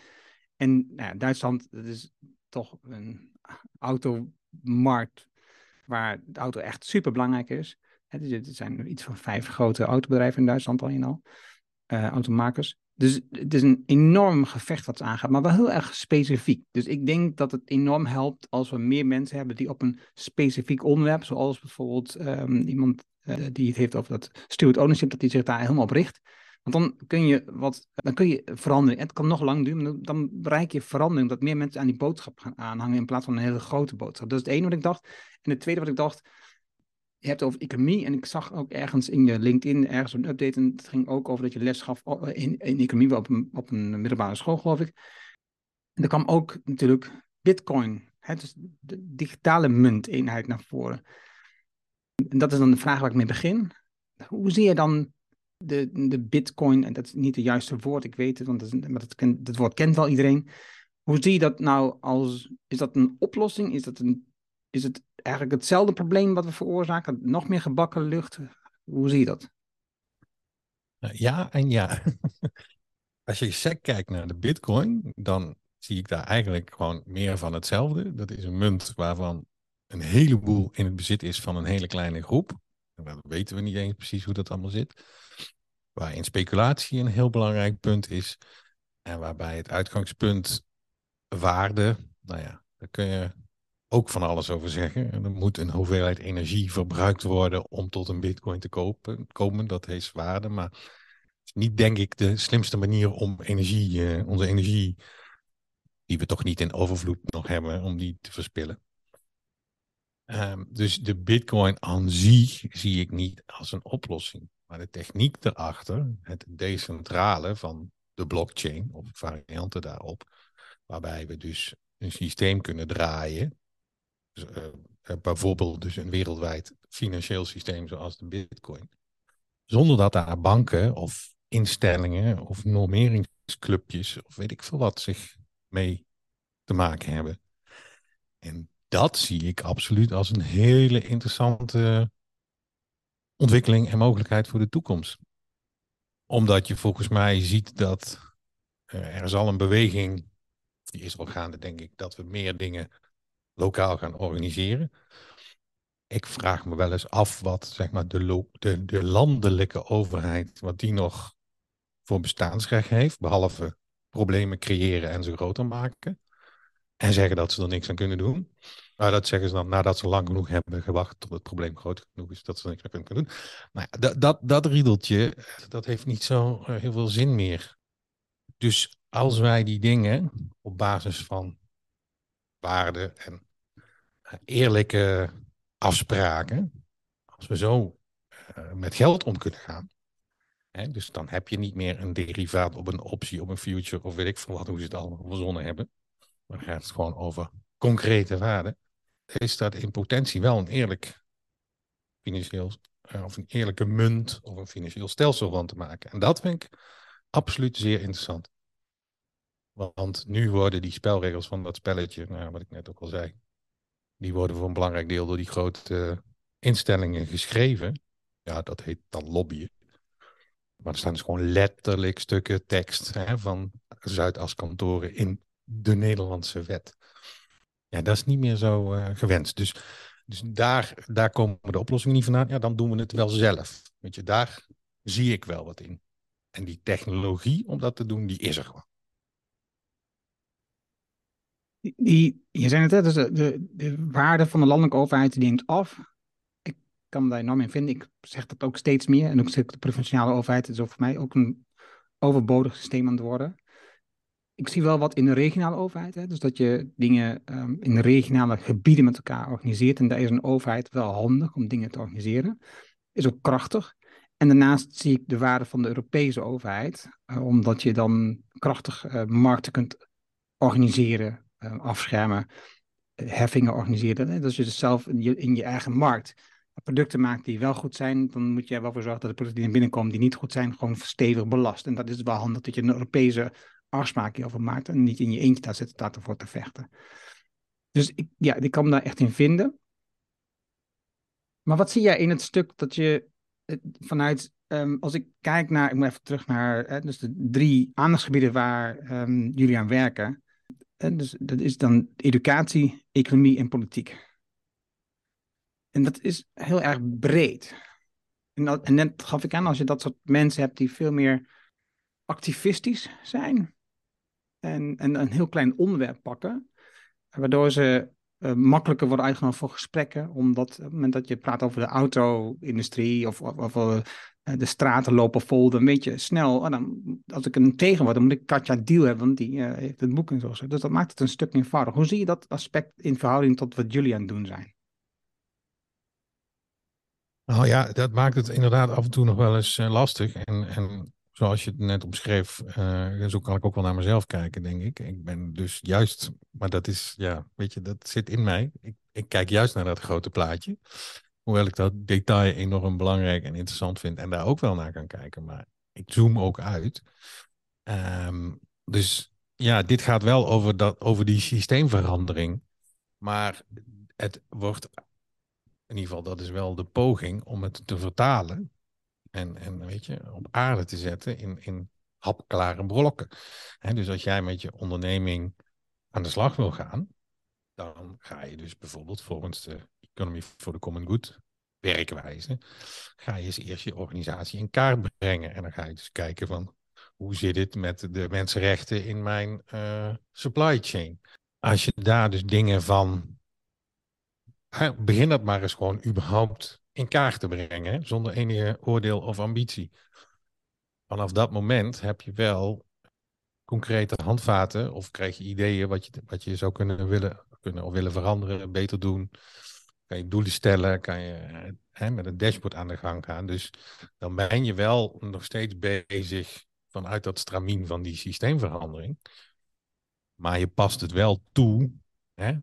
En nou Duitsland, is toch een automarkt waar de auto echt super belangrijk is. Er zijn iets van vijf grote autobedrijven in Duitsland al in al, uh, automakers. Dus het is een enorm gevecht wat ze aangaat, maar wel heel erg specifiek. Dus ik denk dat het enorm helpt als we meer mensen hebben die op een specifiek onderwerp, zoals bijvoorbeeld um, iemand uh, die het heeft over dat steward ownership, dat die zich daar helemaal op richt. Want dan kun je wat, dan kun je verandering. Het kan nog lang duren, maar dan bereik je verandering dat meer mensen aan die boodschap gaan aanhangen in plaats van een hele grote boodschap. Dat is het ene wat ik dacht. En het tweede wat ik dacht, je hebt over economie en ik zag ook ergens in je LinkedIn ergens een update en het ging ook over dat je les gaf in, in economie op een, op een middelbare school, geloof ik. En er kwam ook natuurlijk bitcoin, hè, dus de digitale munteenheid naar voren. En dat is dan de vraag waar ik mee begin. Hoe zie je dan de, de bitcoin, en dat is niet het juiste woord, ik weet het, want dat, maar dat, dat woord kent wel iedereen. Hoe zie je dat nou als, is dat een oplossing? Is, dat een, is het eigenlijk hetzelfde probleem wat we veroorzaken? Nog meer gebakken lucht? Hoe zie je dat? Ja en ja. Als je sec kijkt naar de bitcoin, dan zie ik daar eigenlijk gewoon meer van hetzelfde. Dat is een munt waarvan een heleboel in het bezit is van een hele kleine groep. Dat weten we niet eens precies hoe dat allemaal zit. Waarin speculatie een heel belangrijk punt is. En waarbij het uitgangspunt waarde, nou ja, daar kun je ook van alles over zeggen. er moet een hoeveelheid energie verbruikt worden om tot een bitcoin te kopen, komen. Dat heeft waarde, maar niet denk ik de slimste manier om energie, uh, onze energie, die we toch niet in overvloed nog hebben, om die te verspillen. Um, dus de bitcoin aan zich zie ik niet als een oplossing. Maar de techniek erachter, het decentrale van de blockchain of varianten daarop, waarbij we dus een systeem kunnen draaien dus, uh, bijvoorbeeld dus een wereldwijd financieel systeem zoals de bitcoin. Zonder dat daar banken of instellingen of normeringsclubjes of weet ik veel wat zich mee te maken hebben. En dat zie ik absoluut als een hele interessante ontwikkeling en mogelijkheid voor de toekomst. Omdat je volgens mij ziet dat er is al een beweging, die is al gaande denk ik, dat we meer dingen lokaal gaan organiseren. Ik vraag me wel eens af wat zeg maar, de, de, de landelijke overheid, wat die nog voor bestaansrecht heeft, behalve problemen creëren en ze groter maken. En zeggen dat ze er niks aan kunnen doen. Maar dat zeggen ze dan nadat ze lang genoeg hebben gewacht tot het probleem groot genoeg is dat ze er niks aan kunnen doen. Nou ja, dat, dat, dat riedeltje, dat heeft niet zo eh, heel veel zin meer. Dus als wij die dingen op basis van waarde en eerlijke afspraken, als we zo uh, met geld om kunnen gaan, hè, dus dan heb je niet meer een derivaat op een optie, op een future of weet ik veel wat, hoe ze het allemaal verzonnen hebben. Maar dan gaat het gewoon over concrete waarden. Is dat in potentie wel een eerlijk financieel, uh, of een eerlijke munt of een financieel stelsel van te maken. En dat vind ik absoluut zeer interessant. Want nu worden die spelregels van dat spelletje, nou, wat ik net ook al zei, die worden voor een belangrijk deel door die grote instellingen geschreven. Ja, dat heet dan lobbyen. Maar er staan dus gewoon letterlijk stukken tekst hè, van Zuidaskantoren in de Nederlandse wet. Ja, dat is niet meer zo uh, gewenst. Dus, dus daar, daar komen de oplossingen niet vandaan. Ja, dan doen we het wel zelf. Weet je, daar zie ik wel wat in. En die technologie om dat te doen, die is er gewoon. Je zei het, dus de, de, de, waarde van de landelijke overheid neemt af. Ik kan daar enorm in vinden. Ik zeg dat ook steeds meer. En ook de provinciale overheid is voor mij ook een overbodig systeem aan het worden. Ik zie wel wat in de regionale overheid. Hè, dus dat je dingen um, in regionale gebieden met elkaar organiseert. En daar is een overheid wel handig om dingen te organiseren. Is ook krachtig. En daarnaast zie ik de waarde van de Europese overheid. Uh, omdat je dan krachtig uh, markten kunt organiseren, afschermen. heffingen organiseren. Dus je dus zelf in je, in je eigen markt producten maakt die wel goed zijn, dan moet je er wel voor zorgen dat de producten die naar binnen komen die niet goed zijn, gewoon stevig belast. En dat is wel handig dat je een Europese afspraak hierover maakt en niet in je eentje daar zit daarvoor te vechten. Dus ik, ja, ik kan me daar echt in vinden. Maar wat zie jij in het stuk dat je vanuit, um, als ik kijk naar, ik moet even terug naar, hè, dus de drie aandachtsgebieden waar um, jullie aan werken. En dus dat is dan educatie, economie en politiek. En dat is heel erg breed. En, en net gaf ik aan, als je dat soort mensen hebt die veel meer activistisch zijn en, en een heel klein onderwerp pakken, waardoor ze uh, makkelijker worden uitgenodigd voor gesprekken, omdat op het moment dat je praat over de auto-industrie of, of, of uh, de straten lopen vol, dan weet je snel, oh, dan, als ik een tegen word, dan moet ik Katja Deal hebben, want die uh, heeft het boek en zo. Dus dat maakt het een stuk eenvoudig. Hoe zie je dat aspect in verhouding tot wat jullie aan het doen zijn? Nou ja, dat maakt het inderdaad af en toe nog wel eens lastig. En, en zoals je het net omschreef, zo kan ik ook wel naar mezelf kijken, denk ik. Ik ben dus juist, maar dat is, ja, weet je, dat zit in mij. Ik, ik kijk juist naar dat grote plaatje. Hoewel ik dat detail enorm belangrijk en interessant vind en daar ook wel naar kan kijken. Maar ik zoom ook uit. Um, dus ja, dit gaat wel over, dat, over die systeemverandering. Maar het wordt, in ieder geval, dat is wel de poging om het te vertalen en, en weet je, op aarde te zetten in, in hapklare blokken. dus als jij met je onderneming aan de slag wil gaan, dan ga je dus bijvoorbeeld volgens de Economy for the Common Good werkwijze, ga je eens eerst je organisatie in kaart brengen. En dan ga je dus kijken van, hoe zit het met de mensenrechten in mijn uh, supply chain? Als je daar dus dingen van, begin dat maar eens gewoon überhaupt in kaart te brengen, zonder enige oordeel of ambitie. Vanaf dat moment heb je wel concrete handvaten of krijg je ideeën wat je, wat je zou kunnen willen, kunnen of willen veranderen, beter doen. Kan je doelen stellen, kan je hè, met een dashboard aan de gang gaan. Dus dan ben je wel nog steeds bezig vanuit dat stramien van die systeemverandering. Maar je past het wel toe hè,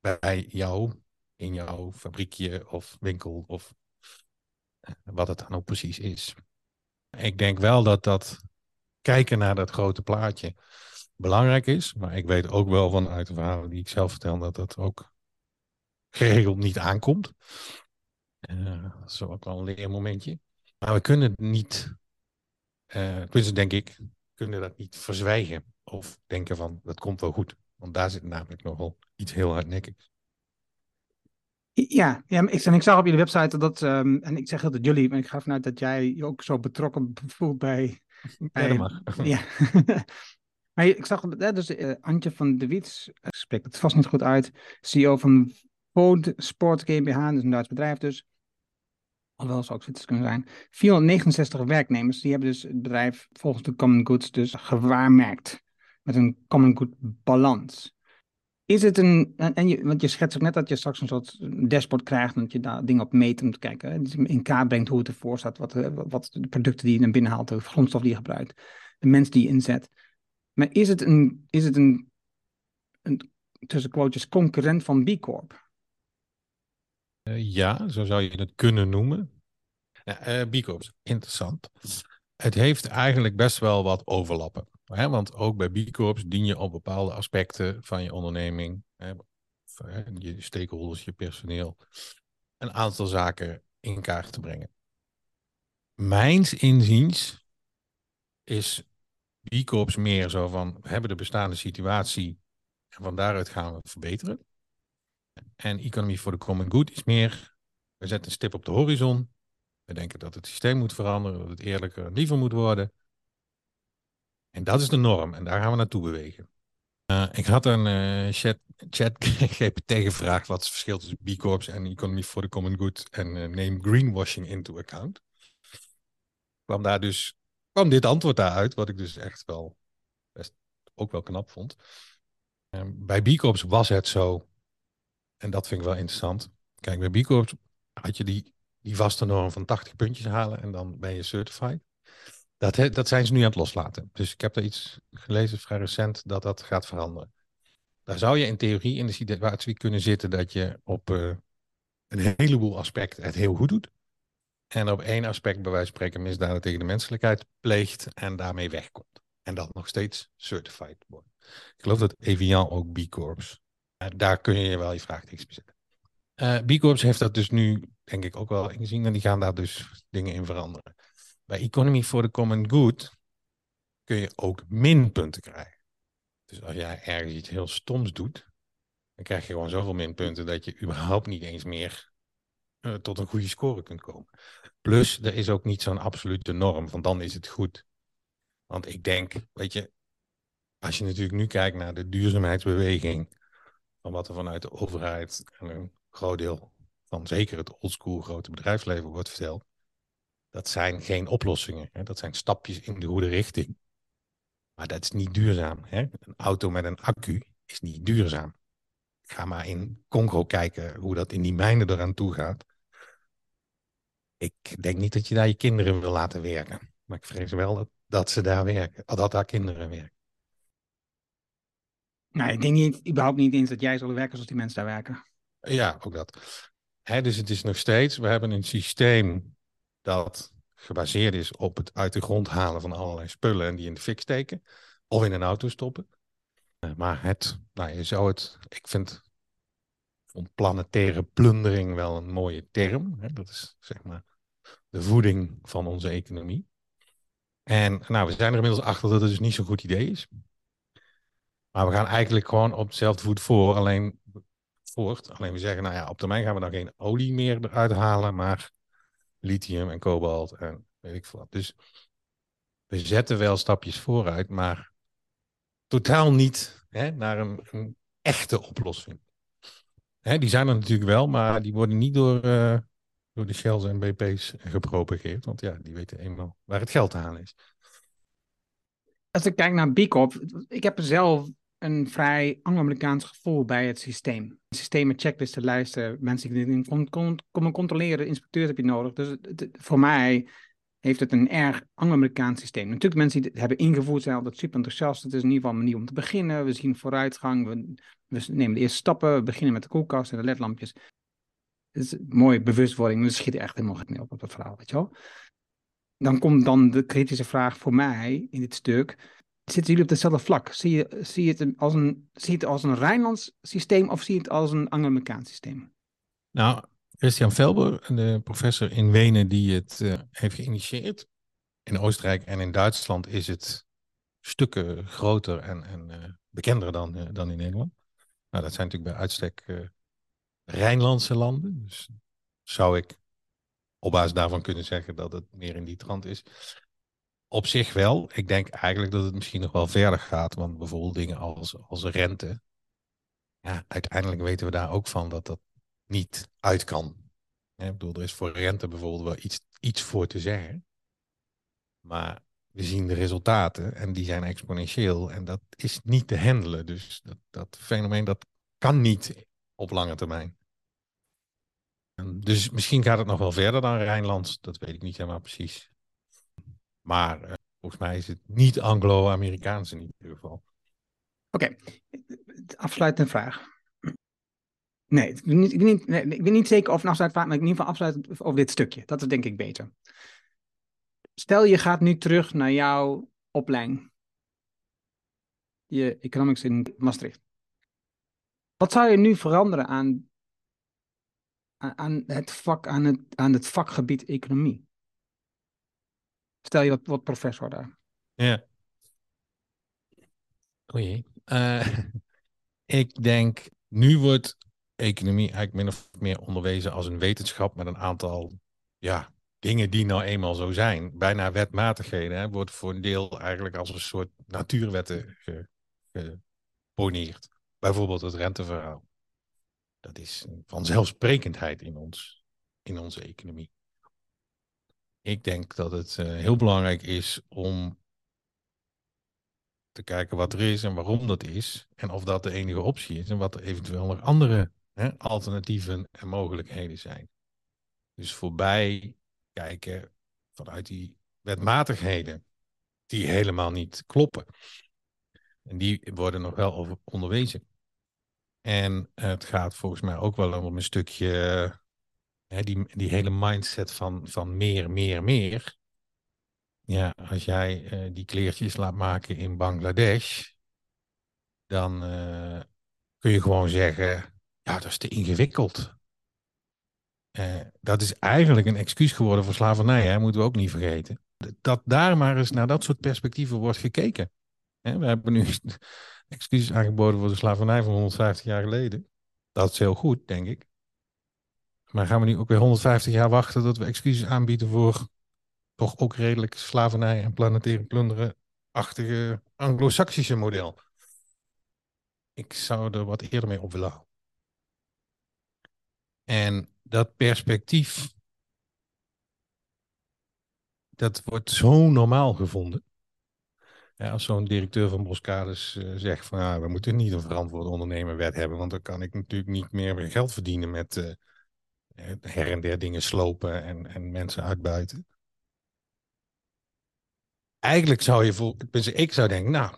bij jou in jouw fabriekje of winkel of wat het dan ook precies is. Ik denk wel dat dat kijken naar dat grote plaatje belangrijk is. Maar ik weet ook wel vanuit de verhalen die ik zelf vertel dat dat ook geregeld niet aankomt. Uh, dat is ook wel een leermomentje. Maar we kunnen het niet, uh, tenminste denk ik, kunnen dat niet verzwijgen. Of denken van, dat komt wel goed. Want daar zit namelijk nogal iets heel hardnekkigs. Ja, ja ik, en ik zag op jullie website dat, um, en ik zeg altijd jullie, maar ik ga vanuit dat jij je ook zo betrokken voelt bij... bij ja, ja. maar ik zag, dat dus uh, Antje van de Wiets, uh, spreekt het vast niet goed uit, CEO van Food Sport GmbH, dus een Duits bedrijf dus. Alhoewel zou ook Zwitsers kunnen zijn. 469 werknemers, die hebben dus het bedrijf volgens de Common Goods dus gewaarmerkt. Met een Common Good balans. Is het een, en je, want je schetst ook net dat je straks een soort dashboard krijgt dat je daar dingen op meet om te kijken. Dus in kaart brengt hoe het ervoor staat, wat, wat de producten die je naar binnen haalt, de grondstof die je gebruikt, de mens die je inzet. Maar is het een, is het een, een tussen quotes, concurrent van B Corp? Uh, ja, zo zou je het kunnen noemen. Uh, B Corp, interessant. Het heeft eigenlijk best wel wat overlappen. Hè, want ook bij B Corps dien je op bepaalde aspecten van je onderneming, hè, je stakeholders, je personeel, een aantal zaken in kaart te brengen. Mijns inziens is B Corps meer zo van, we hebben de bestaande situatie en van daaruit gaan we het verbeteren. En Economy for the Common Good is meer, we zetten een stip op de horizon. We denken dat het systeem moet veranderen, dat het eerlijker en liever moet worden. En dat is de norm en daar gaan we naartoe bewegen. Uh, ik had een uh, chat, chat GPT gevraagd wat het verschil tussen B Corps en Economy for the Common Good en uh, neem greenwashing into account. Kwam daar dus, kwam dit antwoord daaruit, wat ik dus echt wel best ook wel knap vond. bij B Corps was het zo, en dat vind ik wel interessant. Kijk, bij B Corps had je die, die vaste norm van 80 puntjes halen en dan ben je certified. Dat, dat zijn ze nu aan het loslaten. Dus ik heb er iets gelezen vrij recent dat dat gaat veranderen. daar zou je in theorie in de situatie kunnen zitten dat je op uh, een heleboel aspecten het heel goed doet. En op één aspect, bij wijze van spreken, misdaden tegen de menselijkheid pleegt en daarmee wegkomt. En dat nog steeds certified wordt. Ik geloof dat Evian ook B Corps. Uh, daar kun je wel je vraagtekens bij zetten. Corps heeft dat dus nu, denk ik, ook wel ingezien. En die gaan daar dus dingen in veranderen. Bij Economy for the Common Good kun je ook minpunten krijgen. Dus als jij ergens iets heel stoms doet, dan krijg je gewoon zoveel minpunten dat je überhaupt niet eens meer uh, tot een goede score kunt komen. Plus, er is ook niet zo'n absolute norm, want dan is het goed. Want ik denk, weet je, als je natuurlijk nu kijkt naar de duurzaamheidsbeweging, wat er vanuit de overheid en een groot deel van zeker het oldschool grote bedrijfsleven wordt verteld, dat zijn geen oplossingen. Hè? Dat zijn stapjes in de goede richting. Maar dat is niet duurzaam. Hè? Een auto met een accu is niet duurzaam. Ga maar in Congo kijken hoe dat in die mijnen eraan toe gaat. Ik denk niet dat je daar je kinderen wil laten werken. Maar ik vrees wel dat, dat ze daar werken. Dat daar kinderen werken. Nou, ik denk niet, überhaupt niet eens dat jij zal werken zoals die mensen daar werken. Ja, ook dat. Dus het is nog steeds, we hebben een systeem dat gebaseerd is op het uit de grond halen van allerlei spullen en die in de fik steken of in een auto stoppen. Eh, maar het, nou, je zou het, ik vind planetaire plundering wel een mooie term. Dat is zeg maar de voeding van onze economie. En nou, we zijn er inmiddels achter dat het dus niet zo'n goed idee is. Maar we gaan eigenlijk gewoon op hetzelfde voet voor, alleen voort. Alleen we zeggen, nou ja, op termijn gaan we dan geen olie meer eruit halen, maar lithium en kobalt en weet ik veel wat. Dus we zetten wel stapjes vooruit, maar totaal niet hè, naar een, een, echte oplossing. Hè, die zijn er natuurlijk wel, maar die worden niet door, uh, door de Shells en BP's gepropageerd. Want ja, die weten eenmaal waar het geld halen is. Als ik kijk naar B Corp, ik heb zelf een vrij Anglo-Amerikaans gevoel bij het systeem. Systemen, checklisten, lijsten, mensen die komen controleren, inspecteurs heb je nodig. Dus voor mij heeft het een erg Anglo-Amerikaans systeem. Natuurlijk, mensen die het hebben ingevoerd zijn altijd super enthousiast. Het is in ieder geval een manier om te beginnen. We zien vooruitgang, we, we nemen de eerste stappen, we beginnen met de koelkast en de ledlampjes. Het is een mooie bewustwording, we schieten echt helemaal niet op op het verhaal, weet je wel. Dan komt dan de kritische vraag voor mij in dit stuk zitten jullie op hetzelfde vlak? Zie je, zie het, als een, zie het als een Rijnlands systeem of zie je het als een Anglo-Amerikaans systeem? Nou, Christian Felber, de professor in Wenen die het uh, heeft geïnitieerd. In Oostenrijk en in Duitsland is het stukken groter en, en uh, bekender dan, uh, dan in Nederland. Nou, dat zijn natuurlijk bij uitstek Rijnlandse landen. Dus zou ik op basis daarvan kunnen zeggen dat het meer in die trant is op zich wel. Ik denk eigenlijk dat het misschien nog wel verder gaat. Want bijvoorbeeld dingen als, als rente. Ja, uiteindelijk weten we daar ook van dat dat niet uit kan. ik bedoel, er is voor rente bijvoorbeeld wel iets, iets voor te zeggen. Maar we zien de resultaten en die zijn exponentieel. En dat is niet te handelen. Dus dat, dat fenomeen dat kan niet op lange termijn. Dus misschien gaat het nog wel verder dan Rijnlands. Dat weet ik niet helemaal precies. Maar uh, volgens mij is het niet Anglo-Amerikaans in ieder geval. Oké, afsluitende vraag. Nee, ik ben niet, ik niet, zeker of een vraag, maar in ieder geval afsluitend over dit stukje. Dat is denk ik beter. Stel je gaat nu terug naar jouw opleiding. Je economics in Maastricht. Wat zou je nu veranderen aan, aan, het, vak, aan, het, aan het vakgebied economie? Stel je wat, professor daar. Ja. Oei. Uh, ik denk, nu wordt economie eigenlijk min of meer onderwezen als een wetenschap met een aantal ja, dingen die nou eenmaal zo zijn. Bijna wetmatigheden. Hè, wordt voor een deel eigenlijk als een soort natuurwetten geponeerd. Bijvoorbeeld het renteverhaal. Dat is vanzelfsprekendheid in, ons, in onze economie. Ik denk dat het uh, heel belangrijk is om te kijken wat er is en waarom dat is. En of dat de enige optie is en wat er eventueel nog andere hè, alternatieven en mogelijkheden zijn. Dus voorbij kijken vanuit die wetmatigheden die helemaal niet kloppen. En die worden nog wel over onderwezen. En het gaat volgens mij ook wel om een stukje, hè, die, die hele mindset van, van meer, meer, meer. Ja, als jij uh, die kleertjes laat maken in Bangladesh, dan uh, kun je gewoon zeggen, ja, dat is te ingewikkeld. Uh, dat is eigenlijk een excuus geworden voor slavernij, hè? moeten we ook niet vergeten. Dat daar maar eens naar dat soort perspectieven wordt gekeken. Hè? We hebben nu excuses aangeboden voor de slavernij van 150 jaar geleden. Dat is heel goed, denk ik. Maar gaan we nu ook weer 150 jaar wachten dat we excuses aanbieden voor toch ook redelijk slavernij en planetaire plunderen-achtige anglo-saxische model? Ik zou er wat eerder mee op willen houden. En dat perspectief, dat wordt zo normaal gevonden. Ja, als zo'n directeur van Boskades uh, zegt van ja, we moeten niet een verantwoord ondernemerwet hebben, want dan kan ik natuurlijk niet meer geld verdienen met uh, her en der dingen slopen en, en mensen uitbuiten. Eigenlijk zou je voor, ik zou denken, nou,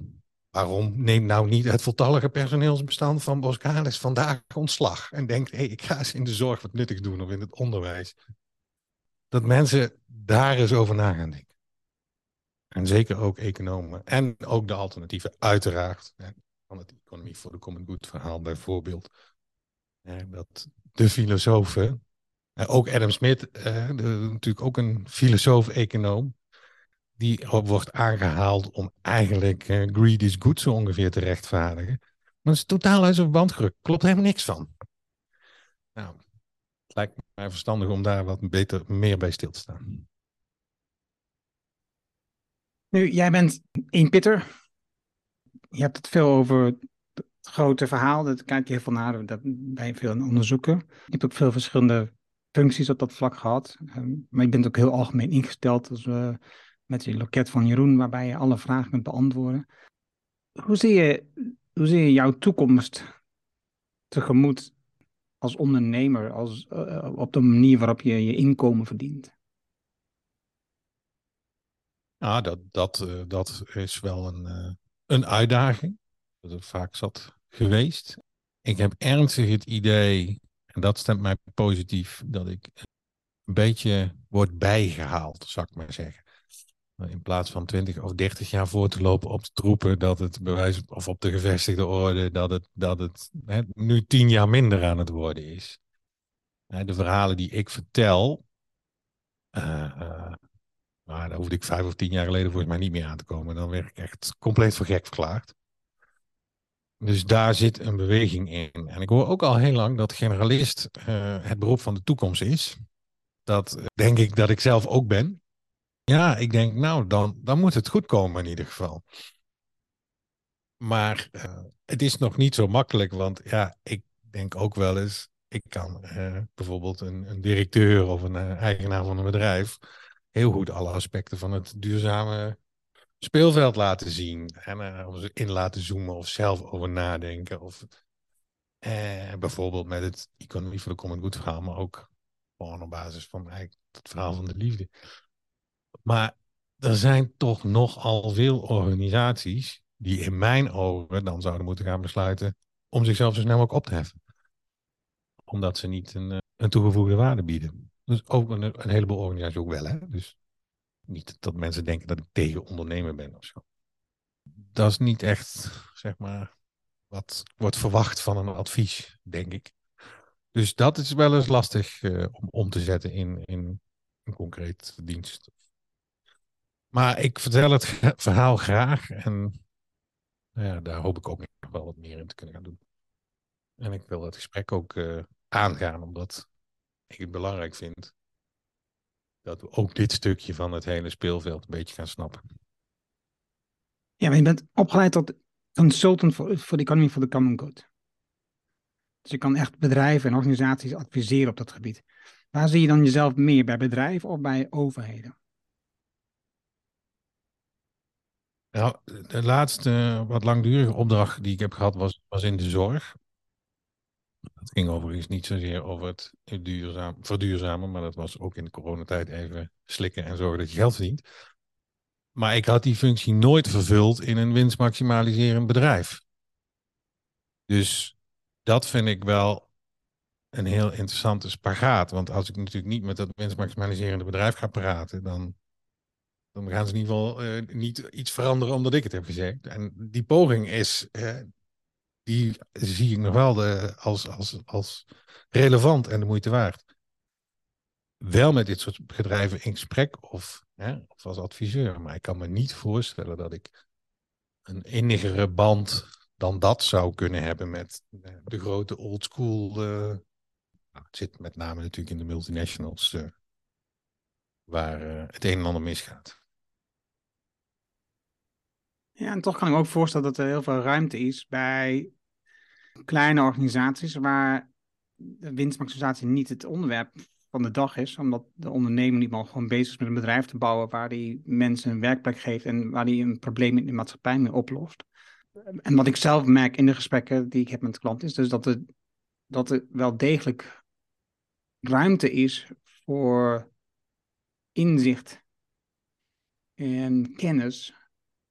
waarom neemt nou niet het voltallige personeelsbestand van Boskalis vandaag ontslag en denkt, hé, hey, ik ga eens in de zorg wat nuttigs doen of in het onderwijs. Dat mensen daar eens over na gaan denken. En zeker ook economen. En ook de alternatieven, uiteraard. Van het Economy for the Common Good verhaal bijvoorbeeld. Dat de filosofen, ook Adam Smith, natuurlijk ook een filosoof-econoom, die wordt aangehaald om eigenlijk greed is good zo ongeveer te rechtvaardigen. Maar dat is totaal uit zijn verband gerukt. Klopt helemaal niks van. Nou, het lijkt mij verstandig om daar wat beter, meer bij stil te staan. Nu, jij bent een pitter. Je hebt het veel over het grote verhaal. Dat kijk je heel veel naar. Dat ben je veel aan onderzoeken. Je hebt ook veel verschillende functies op dat vlak gehad. Ehm, maar je bent ook heel algemeen ingesteld. Dus, uh, met je loket van Jeroen, waarbij je alle vragen kunt beantwoorden. Hoe zie je, hoe zie je jouw toekomst tegemoet als ondernemer, als, uh, op de manier waarop je je inkomen verdient? Ja, dat, dat, uh, dat is wel een, een uitdaging. Dat het vaak zat geweest. Ik heb ernstig het idee, dat stemt mij positief, dat ik een beetje word bijgehaald, zou ik maar zeggen. In plaats van 20 of 30 jaar voor te lopen op de troepen, dat het bewijs of op de gevestigde orde, dat het, dat het hè, nu tien jaar minder aan het worden is. De verhalen die ik vertel, uh, maar daar hoefde ik vijf of tien jaar geleden volgens mij niet meer aan te komen. Dan werd ik echt compleet voor gek verklaard. Dus daar zit een beweging in. En ik hoor ook al heel lang dat generalist uh, het beroep van de toekomst is. Dat denk ik dat ik zelf ook ben. Ja, ik denk, nou, dan, dan moet het goed komen in ieder geval. Maar uh, het is nog niet zo makkelijk, want ja, ik denk ook wel eens, ik kan bijvoorbeeld een, een, directeur of een eigenaar van een bedrijf heel goed alle aspecten van het duurzame speelveld laten zien. En uh, in laten zoomen of zelf over nadenken. Of eh, bijvoorbeeld met het Economie voor de Common Good verhaal, maar ook gewoon op basis van eigenlijk het verhaal van de liefde. Maar er zijn toch nogal veel organisaties die in mijn ogen dan zouden moeten gaan besluiten om zichzelf zo snel mogelijk op te heffen. Omdat ze niet een, eh, een toegevoegde waarde bieden. Dus ook een, een heleboel organisaties ook wel. Hè? Dus niet dat mensen denken dat ik tegen ondernemen ben of zo. Dat is niet echt, zeg maar, wat wordt verwacht van een advies, denk ik. Dus dat is wel eens lastig uh, om om te zetten in, in een concreet dienst. Maar ik vertel het verhaal graag en nou ja, daar hoop ik ook nog wel wat meer in te kunnen gaan doen. En ik wil het gesprek ook uh, aangaan, omdat ik het belangrijk vind dat we ook dit stukje van het hele speelveld een beetje gaan snappen. Ja, maar je bent opgeleid tot consultant voor, voor de economy for the common good. Dus je kan echt bedrijven en organisaties adviseren op dat gebied. Waar zie je dan jezelf meer, bij bedrijven of bij overheden? Nou, de laatste wat langdurige opdracht die ik heb gehad was, was in de zorg. Het ging overigens niet zozeer over het duurzaam, verduurzamen, maar dat was ook in de coronatijd even slikken en zorgen dat je geld verdient. Maar ik had die functie nooit vervuld in een winstmaximaliserend bedrijf. Dus dat vind ik wel een heel interessante spagaat. Want als ik natuurlijk niet met dat winstmaximaliserende bedrijf ga praten, dan, dan gaan ze in ieder geval uh, niet iets veranderen omdat ik het heb gezegd. En die poging is, die zie ik nog wel de, als, als, als relevant en de moeite waard. Wel met dit soort bedrijven in gesprek of, hè, of als adviseur. Maar ik kan me niet voorstellen dat ik een innigere band dan dat zou kunnen hebben met eh, de grote old school. Uh, het zit met name natuurlijk in de multinationals, uh, waar het een en ander misgaat. Ja, en toch kan ik me ook voorstellen dat er heel veel ruimte is bij kleine organisaties waar de winstmaximisatie niet het onderwerp van de dag is, omdat de ondernemer niet maar gewoon bezig is met een bedrijf te bouwen waar die mensen een werkplek geeft en waar die een probleem in de maatschappij mee oplost. En wat ik zelf merk in de gesprekken die ik heb met klanten is dus dat er, dat er wel degelijk ruimte is voor inzicht en kennis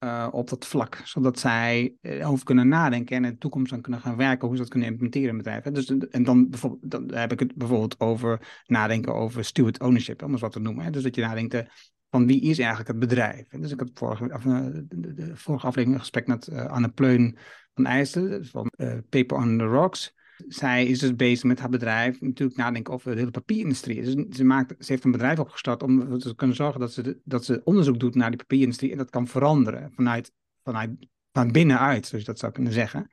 uh, op dat vlak, zodat zij over kunnen nadenken en in de toekomst dan kunnen gaan werken hoe ze dat kunnen implementeren in bedrijven. Dus, en dan, bijvoorbeeld, dan heb ik het bijvoorbeeld over nadenken over steward ownership, om eens wat te noemen. Hè? Dus dat je nadenkt uh, van wie is eigenlijk het bedrijf. En dus ik had vorige, of, uh, de, aflevering een gesprek met Anne Pleun van IJsden, van Paper on the Rocks zij is dus bezig met haar bedrijf natuurlijk nadenken over de hele papierindustrie. Dus ze, maakt, ze heeft een bedrijf opgestart om te kunnen zorgen dat ze, dat ze onderzoek doet naar die papierindustrie en dat kan veranderen vanuit, vanuit van binnenuit, zoals je dat zou kunnen zeggen.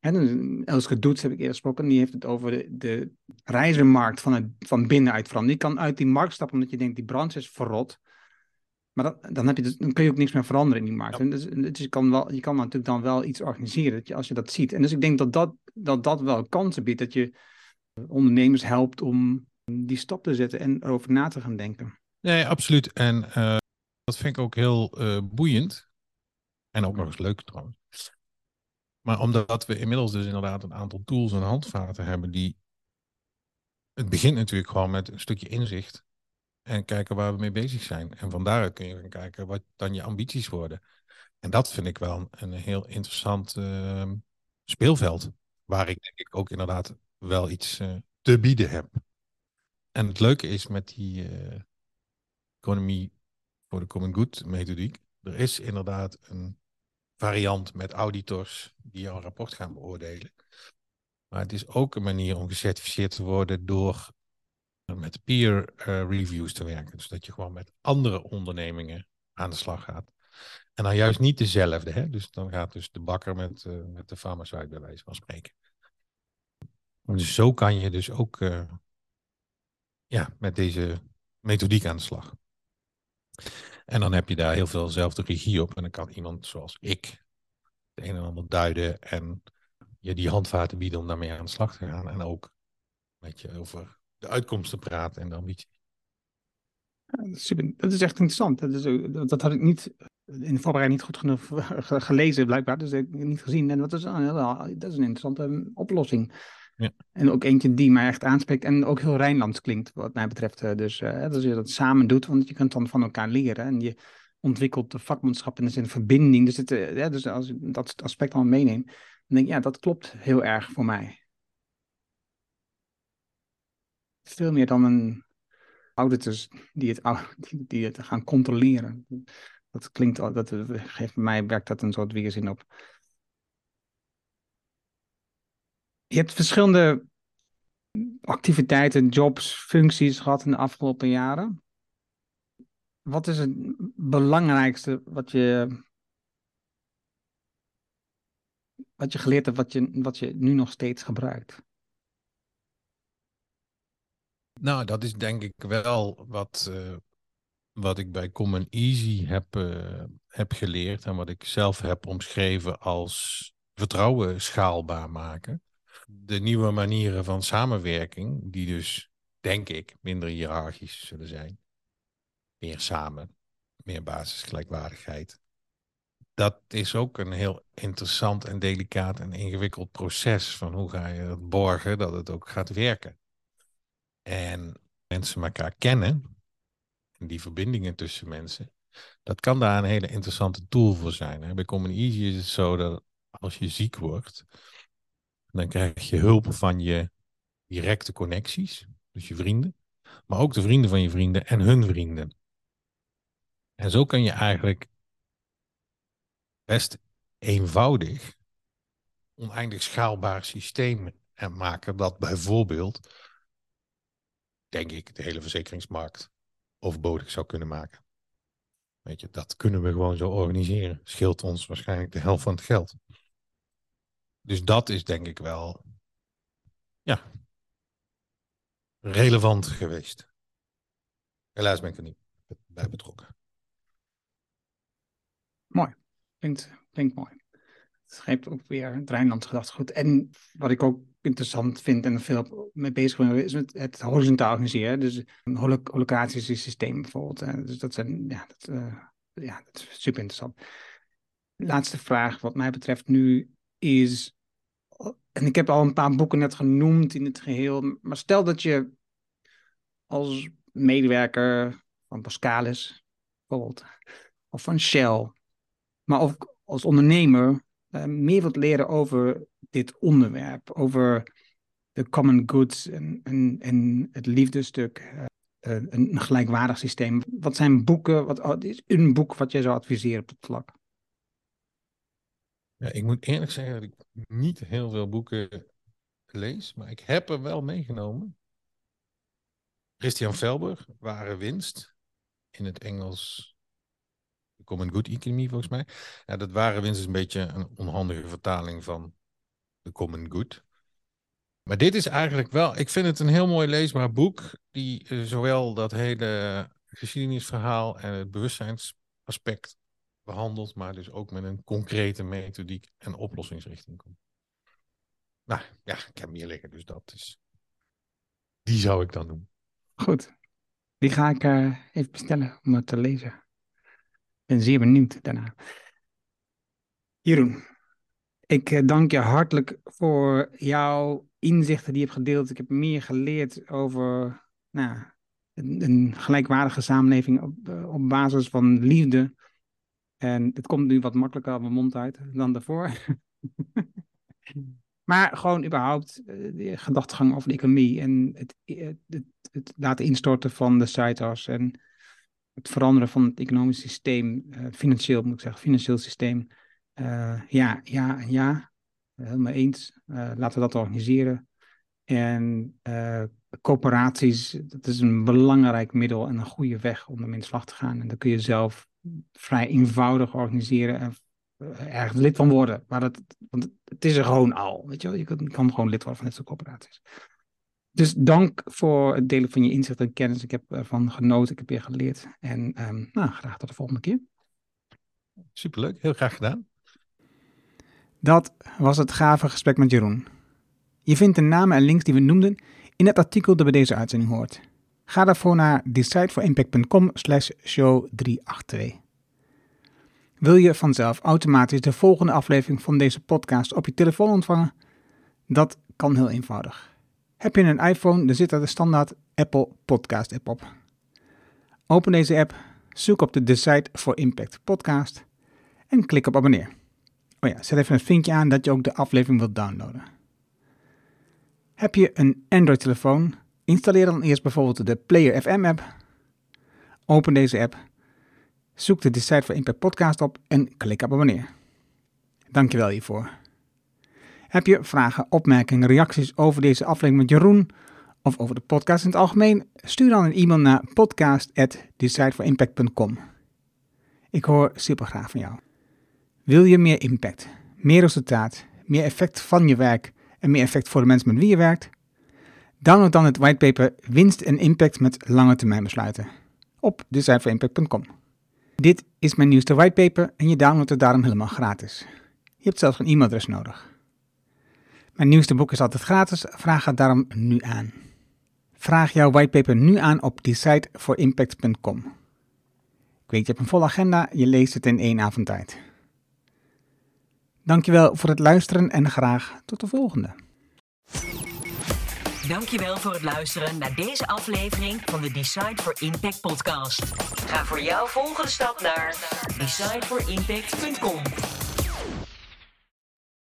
En Elske Doets heb ik eerder gesproken, die heeft het over de, de reizenmarkt van, het, van binnenuit veranderen. Je kan uit die markt stappen omdat je denkt die branche is verrot. Maar dat, dan, heb je dus, dan kun je ook niks meer veranderen in die markt. En dus, dus, je, kan wel, je kan natuurlijk dan wel iets organiseren dat je, als je dat ziet. En dus ik denk dat dat, dat, dat wel kansen biedt. Dat je ondernemers helpt om die stap te zetten en erover na te gaan denken. Nee, absoluut. En uh, dat vind ik ook heel uh, boeiend. En ook nog eens leuk trouwens. Maar omdat we inmiddels dus inderdaad een aantal tools en handvaten hebben die... Het begint natuurlijk gewoon met een stukje inzicht en kijken waar we mee bezig zijn. En van daaruit kun je gaan kijken wat dan je ambities worden. En dat vind ik wel een, heel interessant uh, speelveld. Waar ik denk ik ook inderdaad wel iets uh, te bieden heb. En het leuke is met die uh, economie voor de common good methodiek. Er is inderdaad een variant met auditors die jouw rapport gaan beoordelen. Maar het is ook een manier om gecertificeerd te worden door met peer uh, reviews te werken. Zodat je gewoon met andere ondernemingen aan de slag gaat. En dan juist niet dezelfde. Hè? Dus dan gaat dus de bakker met, uh, met de farmaceut bij wijze van spreken. Dus zo kan je dus ook uh, ja, met deze methodiek aan de slag. En dan heb je daar heel veel zelfde regie op. En dan kan iemand zoals ik het een en ander duiden en je die handvaten bieden om daarmee aan de slag te gaan. En ook met je over de uitkomsten praten en de ambitie. dat is echt interessant. Dat, is, dat had ik niet in de voorbereiding niet goed genoeg gelezen, blijkbaar. Dus ik niet gezien. En dat is, een, dat is een interessante um, oplossing. Ja. En ook eentje die mij echt aanspreekt en ook heel Rijnlands klinkt, wat mij betreft. Eh, dus uh, als je dat samen doet, want je kunt dan van elkaar leren. En je ontwikkelt de vakmanschap en er zit een verbinding. Dus, het, uh, ja, dus als ik dat aspect al meeneem, dan denk ik, ja, dat klopt heel erg voor mij. Veel meer dan een auditors die het, die, het gaan controleren. Dat klinkt, dat geeft mij, werkt dat een soort weerzin op. Je hebt verschillende activiteiten, jobs, functies gehad in de afgelopen jaren. Wat is het belangrijkste wat je, wat je geleerd hebt, wat je, wat je nu nog steeds gebruikt? Nou, dat is denk ik wel wat, uh, wat ik bij Common Easy heb, uh, heb geleerd en wat ik zelf heb omschreven als vertrouwen schaalbaar maken. De nieuwe manieren van samenwerking, die dus, denk ik, minder hiërarchisch zullen zijn. Meer samen, meer basisgelijkwaardigheid. Dat is ook een heel interessant en delicaat en ingewikkeld proces van hoe ga je het borgen dat het ook gaat werken. En mensen elkaar kennen, en die verbindingen tussen mensen, dat kan daar een hele interessante tool voor zijn. Bij Common Easy is het zo dat als je ziek wordt, Dan krijg je hulp van je directe connecties, dus je vrienden, maar ook de vrienden van je vrienden en hun vrienden. En zo kan je eigenlijk best eenvoudig oneindig schaalbaar systeem maken dat bijvoorbeeld, denk ik, de hele verzekeringsmarkt overbodig zou kunnen maken. Weet je, dat kunnen we gewoon zo organiseren. Scheelt ons waarschijnlijk de helft van het geld. Dus dat is denk ik wel, ja, relevant geweest. Helaas ben ik er niet bij betrokken. Mooi. Klinkt, klinkt mooi. Het geeft ook weer het Rijnlands gedachtegoed. En wat ik ook interessant vind en veel mee bezig ben, is met het horizontaal organiseren. Dus een holocatie-systeem bijvoorbeeld. Dus dat, zijn, ja, dat, uh, ja, dat is super interessant. Laatste vraag wat mij betreft nu is, en ik heb al een paar boeken net genoemd in het geheel, maar stel dat je als medewerker van Pascalis bijvoorbeeld, of van Shell, maar ook als ondernemer uh, meer wilt leren over dit onderwerp, over de common goods en, en, het liefdestuk, uh, een gelijkwaardig systeem. Wat zijn boeken, wat oh, is een boek wat jij zou adviseren op het vlak? Ja, ik moet eerlijk zeggen dat ik niet heel veel boeken lees, maar ik heb er wel meegenomen. Christian Velber, Ware Winst, in het Engels Common Good Economy volgens mij. Ja, dat Ware Winst is een beetje een onhandige vertaling van de Common Good. Maar dit is eigenlijk wel, ik vind het een heel mooi leesbaar boek, die uh, zowel dat hele geschiedenisverhaal en het bewustzijnsaspect behandelt, maar dus ook met een concrete methodiek en oplossingsrichting komt. Nou ja, ik heb meer liggen, dus dat is. Die zou ik dan doen. Goed. Die ga ik uh, even bestellen om het te lezen. Ben zeer benieuwd daarna. Jeroen, ik uh, dank je hartelijk voor jouw inzichten die je hebt gedeeld. Ik heb meer geleerd over nou, een, een gelijkwaardige samenleving op, op basis van liefde. En het komt nu wat makkelijker aan mijn mond uit dan daarvoor. maar gewoon überhaupt uh, de gedachtegang over de economie en het, het, het, laten instorten van de sidehouse en het veranderen van het economisch systeem, uh, financieel moet ik zeggen, financieel systeem. Uh, ja, ja, ja, helemaal eens. laten we dat organiseren. En coöperaties, dat is een belangrijk middel en een goede weg om ermee in slag te gaan. En dan kun je zelf vrij eenvoudig organiseren en ergens lid van worden. Maar dat, want het is er gewoon al. Weet je, wel? je kan, kan gewoon lid worden van dit soort coöperaties. Dus dank voor het delen van je inzicht en kennis. Ik heb ervan genoten, ik heb weer geleerd. En um, nou, graag tot de volgende keer. Superleuk, heel graag gedaan. Dat was het gave gesprek met Jeroen. Je vindt de namen en links die we noemden in het artikel dat bij deze uitzending hoort. Ga daarvoor naar decideforimpact.com slash show 382. Wil je vanzelf automatisch de volgende aflevering van deze podcast op je telefoon ontvangen? Dat kan heel eenvoudig. Heb je een iPhone, dan zit er de standaard Apple Podcast app op. Open deze app, zoek op de Decide for Impact podcast en klik op abonneer. Oh ja, zet even een vinkje aan dat je ook de aflevering wilt downloaden. Heb je een Android-telefoon? Installeer dan eerst bijvoorbeeld de Player FM app. Open deze app, zoek de Decide for Impact podcast op en klik op abonneer. Dankjewel hiervoor. Heb je vragen, opmerkingen, reacties over deze aflevering met Jeroen of over de podcast in het algemeen? Stuur dan een e-mail naar podcast@decideforimpact.com. Ik hoor super graag van jou. Wil je meer impact, meer resultaat, meer effect van je werk en meer effect voor de mensen met wie je werkt? Download dan het whitepaper Winst en Impact met lange termijn besluiten op decideforimpact.com. Dit is mijn nieuwste whitepaper en je downloadt het daarom helemaal gratis. Je hebt zelfs een e-mailadres nodig. Mijn nieuwste boek is altijd gratis, vraag het daarom nu aan. Vraag jouw whitepaper nu aan op decideforimpact.com. Ik weet, je hebt een volle agenda, je leest het in één avond tijd. Dankjewel voor het luisteren en graag tot de volgende. Dankjewel voor het luisteren naar deze aflevering van de Decide for Impact podcast. Ga voor jouw volgende stap naar decideforimpact.com.